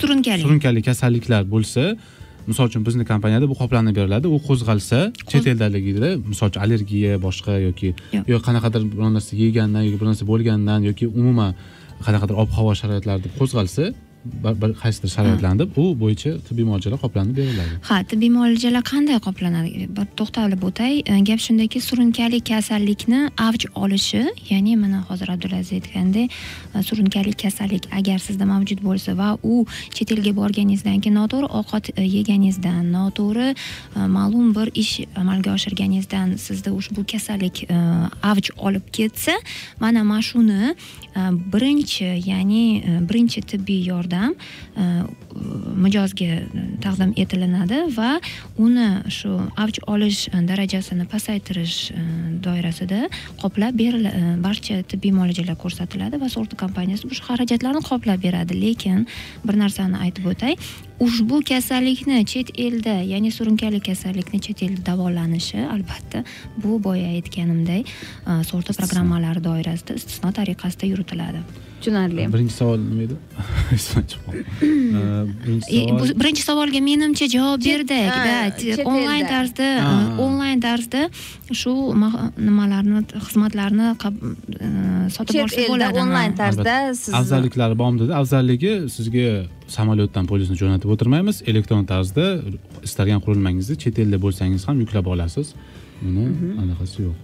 surunkali. surunkali kasalliklar bo'lsa misol uchun bizni kompaniyada bu qoplanib beriladi u qo'zg'alsa chet eldaligida misol uchun allergiya boshqa yoki Yo'q. yo qanaqadir bir narsa yegandan yoki bir narsa bo'lgandan yoki umuman qanaqadir ob havo sharoitlarida qo'zg'alsa bir qaysidir sharoitlarda u bo'yicha tibbiy muolajalar qoplanib beriladi. Ha tibbiy muolajalar qanday qoplanadi? Bir to'xtalib o'tay. Gap shundaki surunkali kasallikni avj olishi ya'ni mana hozir abdulaziz aytgandek e, surunkali kasallik agar sizda mavjud bo'lsa va u chet elga borganingizdan keyin noto'g'ri ovqat e, yeganingizdan noto'g'ri e, ma'lum bir ish amalga oshirganingizdan sizda ushbu kasallik avj olib ketsa mana mana shuni Э, birinchi ya'ni e, birinchi tibbiy yordam e, mijozga e, taqdim etilinadi va uni shu avj olish darajasini pasaytirish doirasida qoplab beril barcha tibbiy muolajalar ko'rsatiladi va sug'urta kompaniyasi bu xarajatlarni qoplab beradi. Lekin bir narsani aytib o'tay ushbu kasallikni chet elda ya'ni surunkali kasallikni chet elda davolanishi albatta bu boya aytganimdek e, sug'urta programmalari doirasida istisno tariqasida yuritiladi tushunarli. Birinchi savol nima edi? Esimdan chiqib qoldi E, birinchi savolga menimcha javob berdik T- onlayn tarzda e, onlayn tarzda shu ma- nimalarni xizmatlarni e, sotib olsa bo'ladi. Onlayn tarzda siz afzalliklari bormi dedi. Afzalligi sizga samolyotdan polisni jo'natib o'tirmaymiz. Elektron tarzda istalgan qurilmangizni chet elda bo'lsangiz ham yuklab olasiz. Uni anaqasi yo'q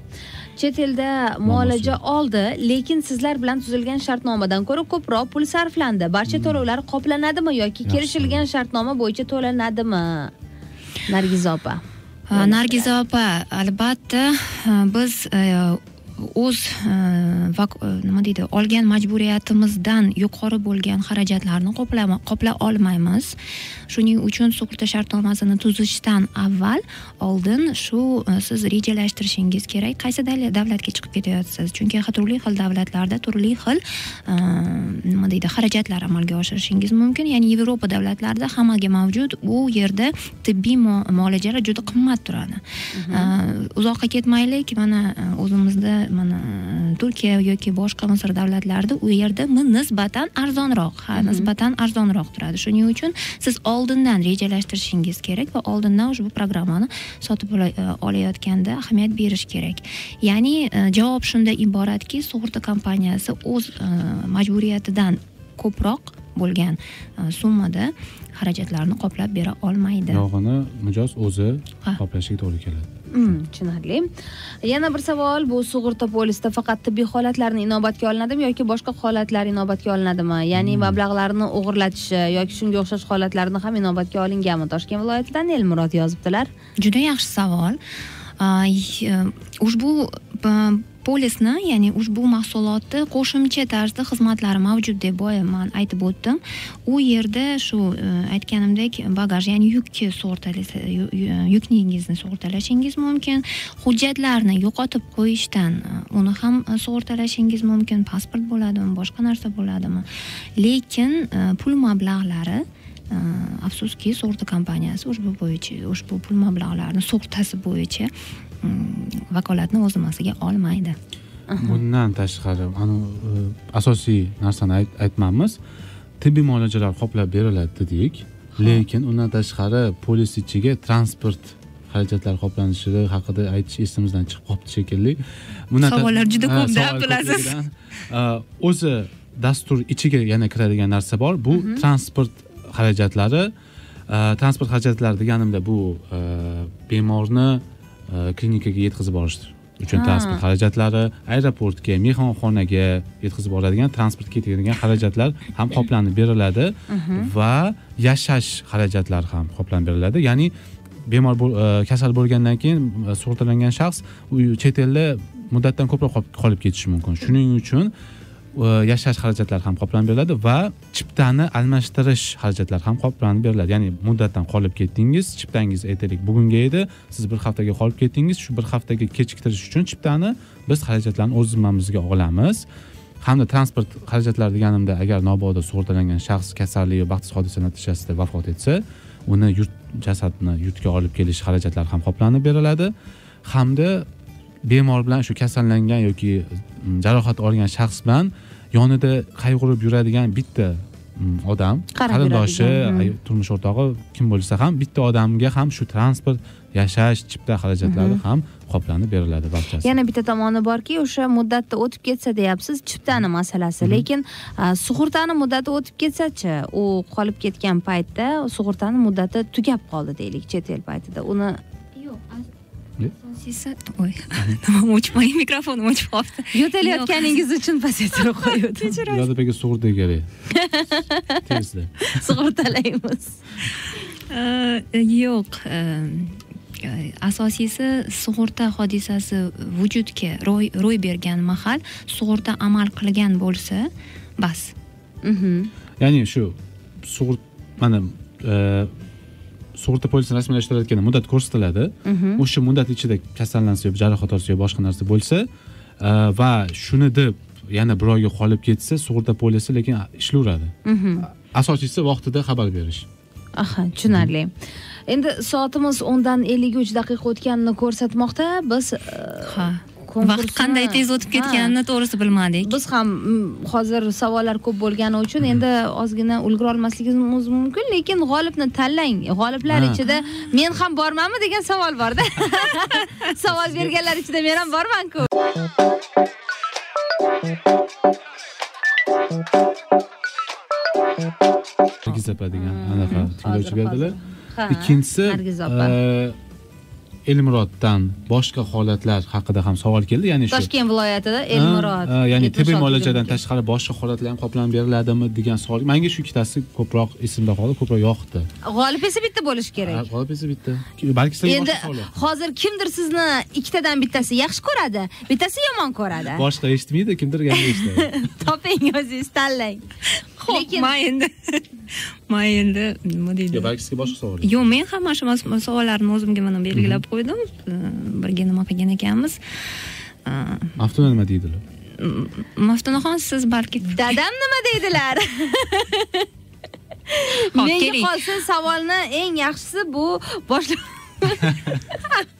chet elda muolaja oldi lekin sizlar bilan tuzilgan shartnomadan ko'ra ko'proq pul sarflandi. Barcha to'lovlar qoplanadimi yoki kelishilgan shartnoma bo'yicha to'lanadimi? Nargiza opa. Nargiza opa albatta biz o'z e, e, nima deydi olgan majburiyatimizdan yuqori bo'lgan xarajatlarni qoplay olmaymiz. Shuning uchun sug'urta shartnomasini tuzishdan avval oldin shu e, siz rejalashtirishingiz kerak. Qaysi davla- davlatga chiqib ketyapsiz? Chunki turli xil davlatlarda turli xil nima deydi xarajatlar amalga oshirishingiz mumkin. Ya'ni yevropa davlatlarida hammaga mavjud. U yerda tibbiy mu- muolajalar juda qimmat turadi. Uh, uzoqqa ketmaylik. Mana o'zimizda mana turkiya yoki boshqa misr davlatlarida u yerda mi- nisbatan arzonroq ha nisbatan arzonroq turadi. Shuning uchun siz oldindan rejalashtirishingiz kerak va oldindan ushbu programmani sotib uh, olayotganda ahamiyat berish kerak. Ya'ni uh, javob shundan iboratki sug'urta kompaniyasi o'z uh, majburiyatidan ko'proq bo'lgan summada xarajatlarni qoplab bera olmaydi. Yog'ini mijoz o'zi qoplashiga to'g'ri keladi tushunarli. Yana bir savol. Bu sug'urta polisida faqat tibbiy holatlarni inobatga olinadimi yoki boshqa holatlar inobatga olinadimi? Ya'ni mablag'larni o'g'irlatishi yoki shunga o'xshash holatlarni ham inobatga olinganmi? Toshkent viloyatidan elmurod yozibdilar. Juda yaxshi savol. Y- ushbu polisni ya'ni ushbu mahsulotni qo'shimcha tarzda xizmatlari mavjud deb boya man aytib o'tdim. U yerda shu e, aytganimdek bagaj ya'ni yukni sug'urtalasa- yukningizni sug'urtalashingiz mumkin. Hujjatlarni yo'qotib qo'yishdan e, uni ham e, sug'urtalashingiz mumkin. Pasport bo'ladimi boshqa narsa bo'ladimi? Lekin pul mablag'lari afsuski sug'urta kompaniyasi ushbu bo'yicha ushbu pul mablag'larini sug'urtasi bo'yicha vakolatni o'z zimmasiga olmaydi. Bundan tashqari e, asosiy narsani ayt- aytmamiz tibbiy muolajalar qoplab beriladi dedik. Lekin undan tashqari polis ichiga transport xarajatlari qoplanishi haqida aytish esimizdan chiqib qolibdi shekilli. Savollar juda ko'p-da, bilasiz. e, o'zi dastur ichiga yana kiradigan narsa bor. Bu transport xarajatlari e, transport xarajatlari deganimda bu bemorni klinikaga yetkazib borish uchun transport xarajatlari aeroportga mehmonxonaga yetkazib boradigan transportga ketadigan xarajatlar ham qoplanib beriladi va yashash xarajatlari ham qoplanib beriladi. Ya'ni bemor e, kasal bo'lgandan keyin e, sug'urtalangan shaxs chet elda muddatdan ko'proq qolib- ketishi mumkin. Shuning uchun yashash xarajatlari ham qoplanib beriladi va chiptani almashtirish xarajatlari ham qoplanib beriladi. Ya'ni muddatdan qolib ketdingiz chiptangiz aytaylik bugunga edi siz bir haftaga qolib ketdingiz shu bir haftaga kechiktirish uchun chiptani biz xarajatlarni o'z zimmamizga olamiz. Hamda transport xarajatlari deganimda agar mabodo sug'urtalangan shaxs kasallik va baxtsiz hodisa natijasida vafot etsa uni yurt jasadni yurtga olib kelish xarajatlari ham qoplanib beriladi. Hamda bemor bilan shu kasallangan yoki mm, jarohat olgan shaxs bilan yonida qayg'urib yuradigan bitta mm, odam qarindoshi hmm. ay- turmush o'rtog'i kim bo'lsa ham bitta odamga ham shu transport yashash chipta xarajatlari ham qoplanib beriladi barchasi. Yana bitta tomoni borki o'sha muddatda o'tib ketsa deyapsiz chiptani masalasi lekin a, sug'urtani muddati o'tib ketsachi u qolib ketgan paytda sug'urtani muddati tugab qoldi deylik chet el paytida. Uni yo'q Ne? asosiysi oy nimam o'chmay mikrofonim o'chib qolibdi yo'talayotganingiz uchun pasaytirib qo'yuvdim yodib aka sug'urta kerak tezda sug'urtalaymiz yo'q asosiysi sug'urta hodisasi vujudga ro'y bergan mahal sug'urta amal qilgan bo'lsa bas Mhm. ya'ni shu sug'urt mana sug'urta polisini rasmiylashtirayotganda muddat ko'rsatiladi. Mhm. o'sha muddat ichida kasallansa yo jarohat olsa yo boshqa narsa bo'lsa e, va shuni deb yana bir oyga qolib ketsa sug'urta polisi lekin ishlayveradi Mhm. asosiysi vaqtida xabar berish. Aha tushunarli. Endi soatimiz o'ndan ellik uch daqiqa o'tganini ko'rsatmoqda. Biz e, ha vaqt qanday tez o'tib ketganini to'g'risi bilmadik. Biz ham mm, hozir savollar ko'p bo'lgani uchun endi ozgina ulgura olmasligimiz mumkin lekin g'olibni tanlang. G'oliblar ichida men ham bormanmi degan savol borda savol berganlar ichida men ham bormanku. Nargiz opa degan anaqa tinglovchi berdilar. ikkinchisi nargiz opa elmuroddan boshqa holatlar haqida ham savol keldi. Ya'ni shu toshkent viloyatida elmurod Ha, ya'ni tibbiy muolajadan tashqari boshqa holatlar ham qoplanib beriladimi degan savol. Menga shu ikkitasi ko'proq esimda qoldi ko'proq yoqdi. G'olib esa bitta bo'lishi kerak. Ha, qolib esa bitta. Balki endi hozir kimdir sizni ikkitadan bittasi yaxshi ko'radi bittasi yomon ko'radi. Boshqa eshitmaydi kimdir eshitadi toping o'zingiz tanlang. Ho'p lekin man endi man endi nima deydi? Yo, balki sizga boshqa savol yo'q. men ham mana shu savollarni o'zimga mana belgilab qo'ydim. Birga nima qilgan ekanmiz? Maftuna nima deydilar? Maftunaxon siz balki dadam nima deydilar? Menga qolsa savolni eng yaxshisi bu boshla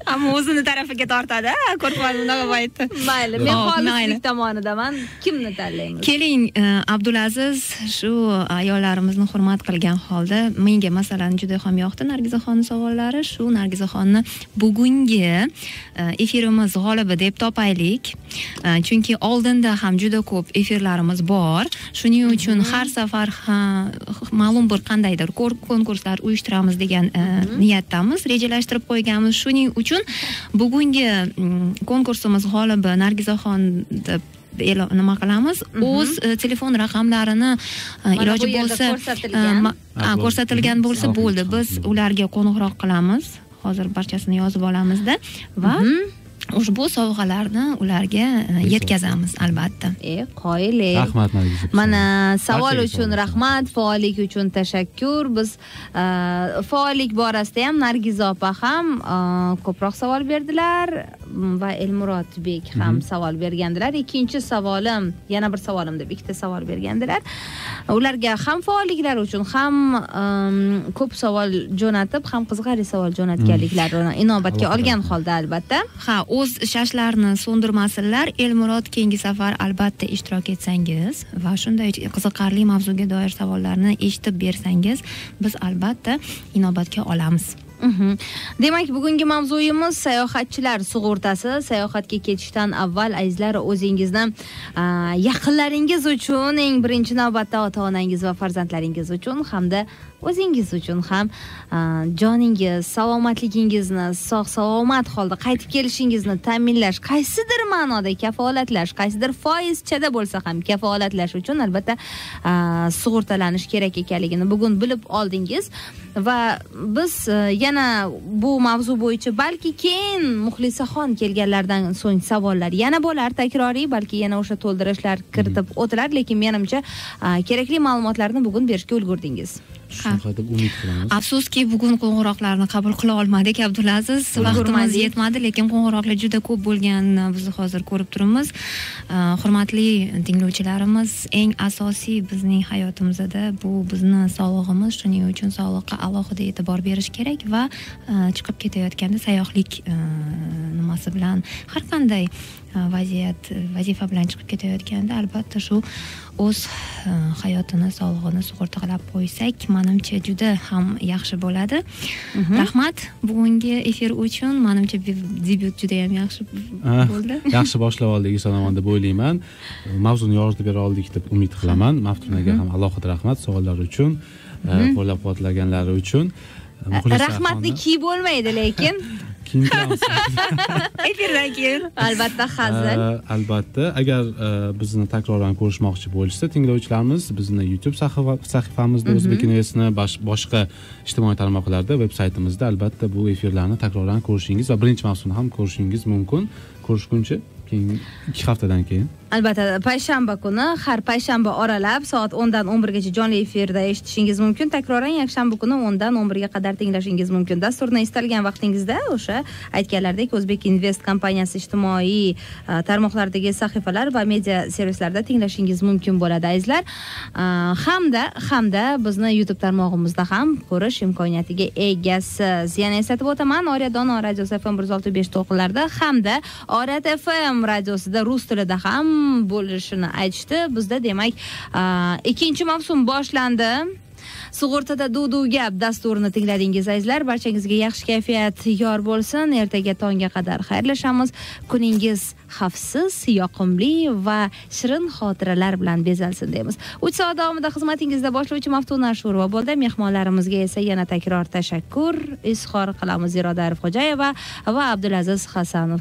hamma o'zini tarafiga tortadi a, ko'rpazni unaqa paytda mayli men xolislik tomonidaman. Kimni tanlaymiz? Keling e, abdulaziz shu ayollarimizni hurmat qilgan holda menga masalan juda ham yoqdi nargizaxonni savollari. Shu nargizaxonni bugungi e, efirimiz g'olibi deb topaylik. E, chunki oldinda ham juda ko'p efirlarimiz bor. Shuning uchun har safar ma'lum bir qandaydir konkurslar uyushtiramiz degan e, niyatdamiz rejalashtirib qo'yganmiz. Shuning uchun bugungi mm, konkursimiz g'olibi nargizaxon deb e'lon nima qilamiz? O'z e, telefon raqamlarini e, iloji bo'lsa ko'rsatilgan. e, ko'rsatilgan. bo'lsa Mhm. bo'ldi. Mhm. biz ularga qo'ng'iroq qilamiz. Hozir barchasini yozib olamizda. Va ushbu sovg'alarni ularga e, yetkazamiz albatta. E qoyillik rahmat nargiza mana savol uchun rahmat faollik uchun tashakkur. Biz e, faollik borasida ham nargiza opa ham e, ko'proq savol berdilar. Va elmurodbek ham savol bergandilar. Ikkinchi savolim yana bir savolim deb ikkita savol bergandilar. Ularga ham faolliklari uchun ham ko'p savol jo'natib ham qiziqarli savol jo'natganliklarini inobatga olgan holda albatta. Ha o'z shashlarini so'ndirmasinlar. Elmurod keyingi safar albatta ishtirok etsangiz va shunday qiziqarli mavzuga doir savollarni eshitib bersangiz biz albatta inobatga olamiz. Mhm. Demak bugungi mavzuyimiz sayohatchilar sug'urtasi. Sayohatga ketishdan avval azizlar o'zingizni yaqinlaringiz uchun eng birinchi navbatda ota onangiz va farzandlaringiz uchun hamda o'zingiz uchun ham joningiz salomatligingizni sog' salomat holda qaytib kelishingizni ta'minlash qaysidir ma'noda kafolatlash qaysidir foizchada bo'lsa ham kafolatlash uchun albatta sug'urtalanish kerak ekanligini bugun bilib oldingiz va biz e, yana bu mavzu bo'yicha balki keyin muxlisaxon kelganlaridan so'ng savollar yana bo'lar takroriy balki yana o'sha to'ldirishlar kiritib o'tilar lekin menimcha kerakli ma'lumotlarni bugun berishga ulgurdingiz shunaqa deb umid qilamiz. Afsuski bugun qo'ng'iroqlarni qabul qila olmadik abdulaziz. Vaqtimiz yetmadi lekin qo'ng'iroqlar juda ko'p bo'lganini biz hozir ko'rib turibmiz. Uh, hurmatli tinglovchilarimiz eng asosiy bizning hayotimizda bu bizni sog'lig'imiz shuning uchun sog'liqqa alohida e'tibor berish kerak va uh, chiqib ketayotganda sayyohlik nimasi bilan har qanday vaziyat vazifa bilan chiqib ketayotganda albatta shu o'z uh, hayotini sog'lig'ini sug'urtalab qo'ysak manimcha juda ham yaxshi bo'ladi. Rahmat. Bugungi efir uchun manimcha debyut juda yam yaxshi Ah, bo'ldi. yaxshi boshlab oldik eson deb o'ylayman. Mavzuni yoritib bera oldik deb umid qilaman. Maftunaga ham alohida rahmat savollari uchun qo'llab quvvatlaganlari uchun. Muxlisa rahmatni kiyib bo'lmaydi lekin kiyim qilamiz. efirdan keyin. Albatta hazil. Albatta. Agar uh, bizni takroran ko'rishmoqchi bo'lishsa tinglovchilarimiz bizni youtube sahifa- sahifamizda o'zbek investni boshqa ijtimoiy tarmoqlarda veb saytimizda albatta bu efirlarni takroran ko'rishingiz va birinchi mavsumni ham ko'rishingiz mumkin. Ko'rishguncha keyingi ikki haftadan keyin albatta payshanba kuni har payshanba oralab soat o'ndan o'n birgacha jonli efirda eshitishingiz mumkin. Takroran yakshanba kuni o'ndan o'n birga qadar tinglashingiz mumkin. Dasturni istalgan vaqtingizda o'sha aytganlaridek o'zbek invest kompaniyasi ijtimoiy e, tarmoqlardagi sahifalar va media servislarda tinglashingiz mumkin bo'ladi azizlar e, hamda hamda bizni youtube tarmog'imizda ham ko'rish imkoniyatiga egasiz. Yana eslatib o'taman oriyat dono radiosi fm bir yuz olti besh to'lqinlarida hamda oriyat fm radiosida rus tilida ham bo'lishini aytishdi. Bizda demak ikkinchi mavsum boshlandi. Sug'urtada duv gap dasturini tingladingiz azizlar. Barchangizga yaxshi kayfiyat yor bo'lsin. Ertaga tongga qadar xayrlashamiz. Kuningiz xavfsiz yoqimli va shirin xotiralar bilan bezalsin deymiz. Uch soat davomida xizmatingizda boshlovchi maftuna ashurova bo'ldi. Mehmonlarimizga esa yana takror tashakkur izhor qilamiz. Iroda arifxo'jayeva va abdulaziz hasanov.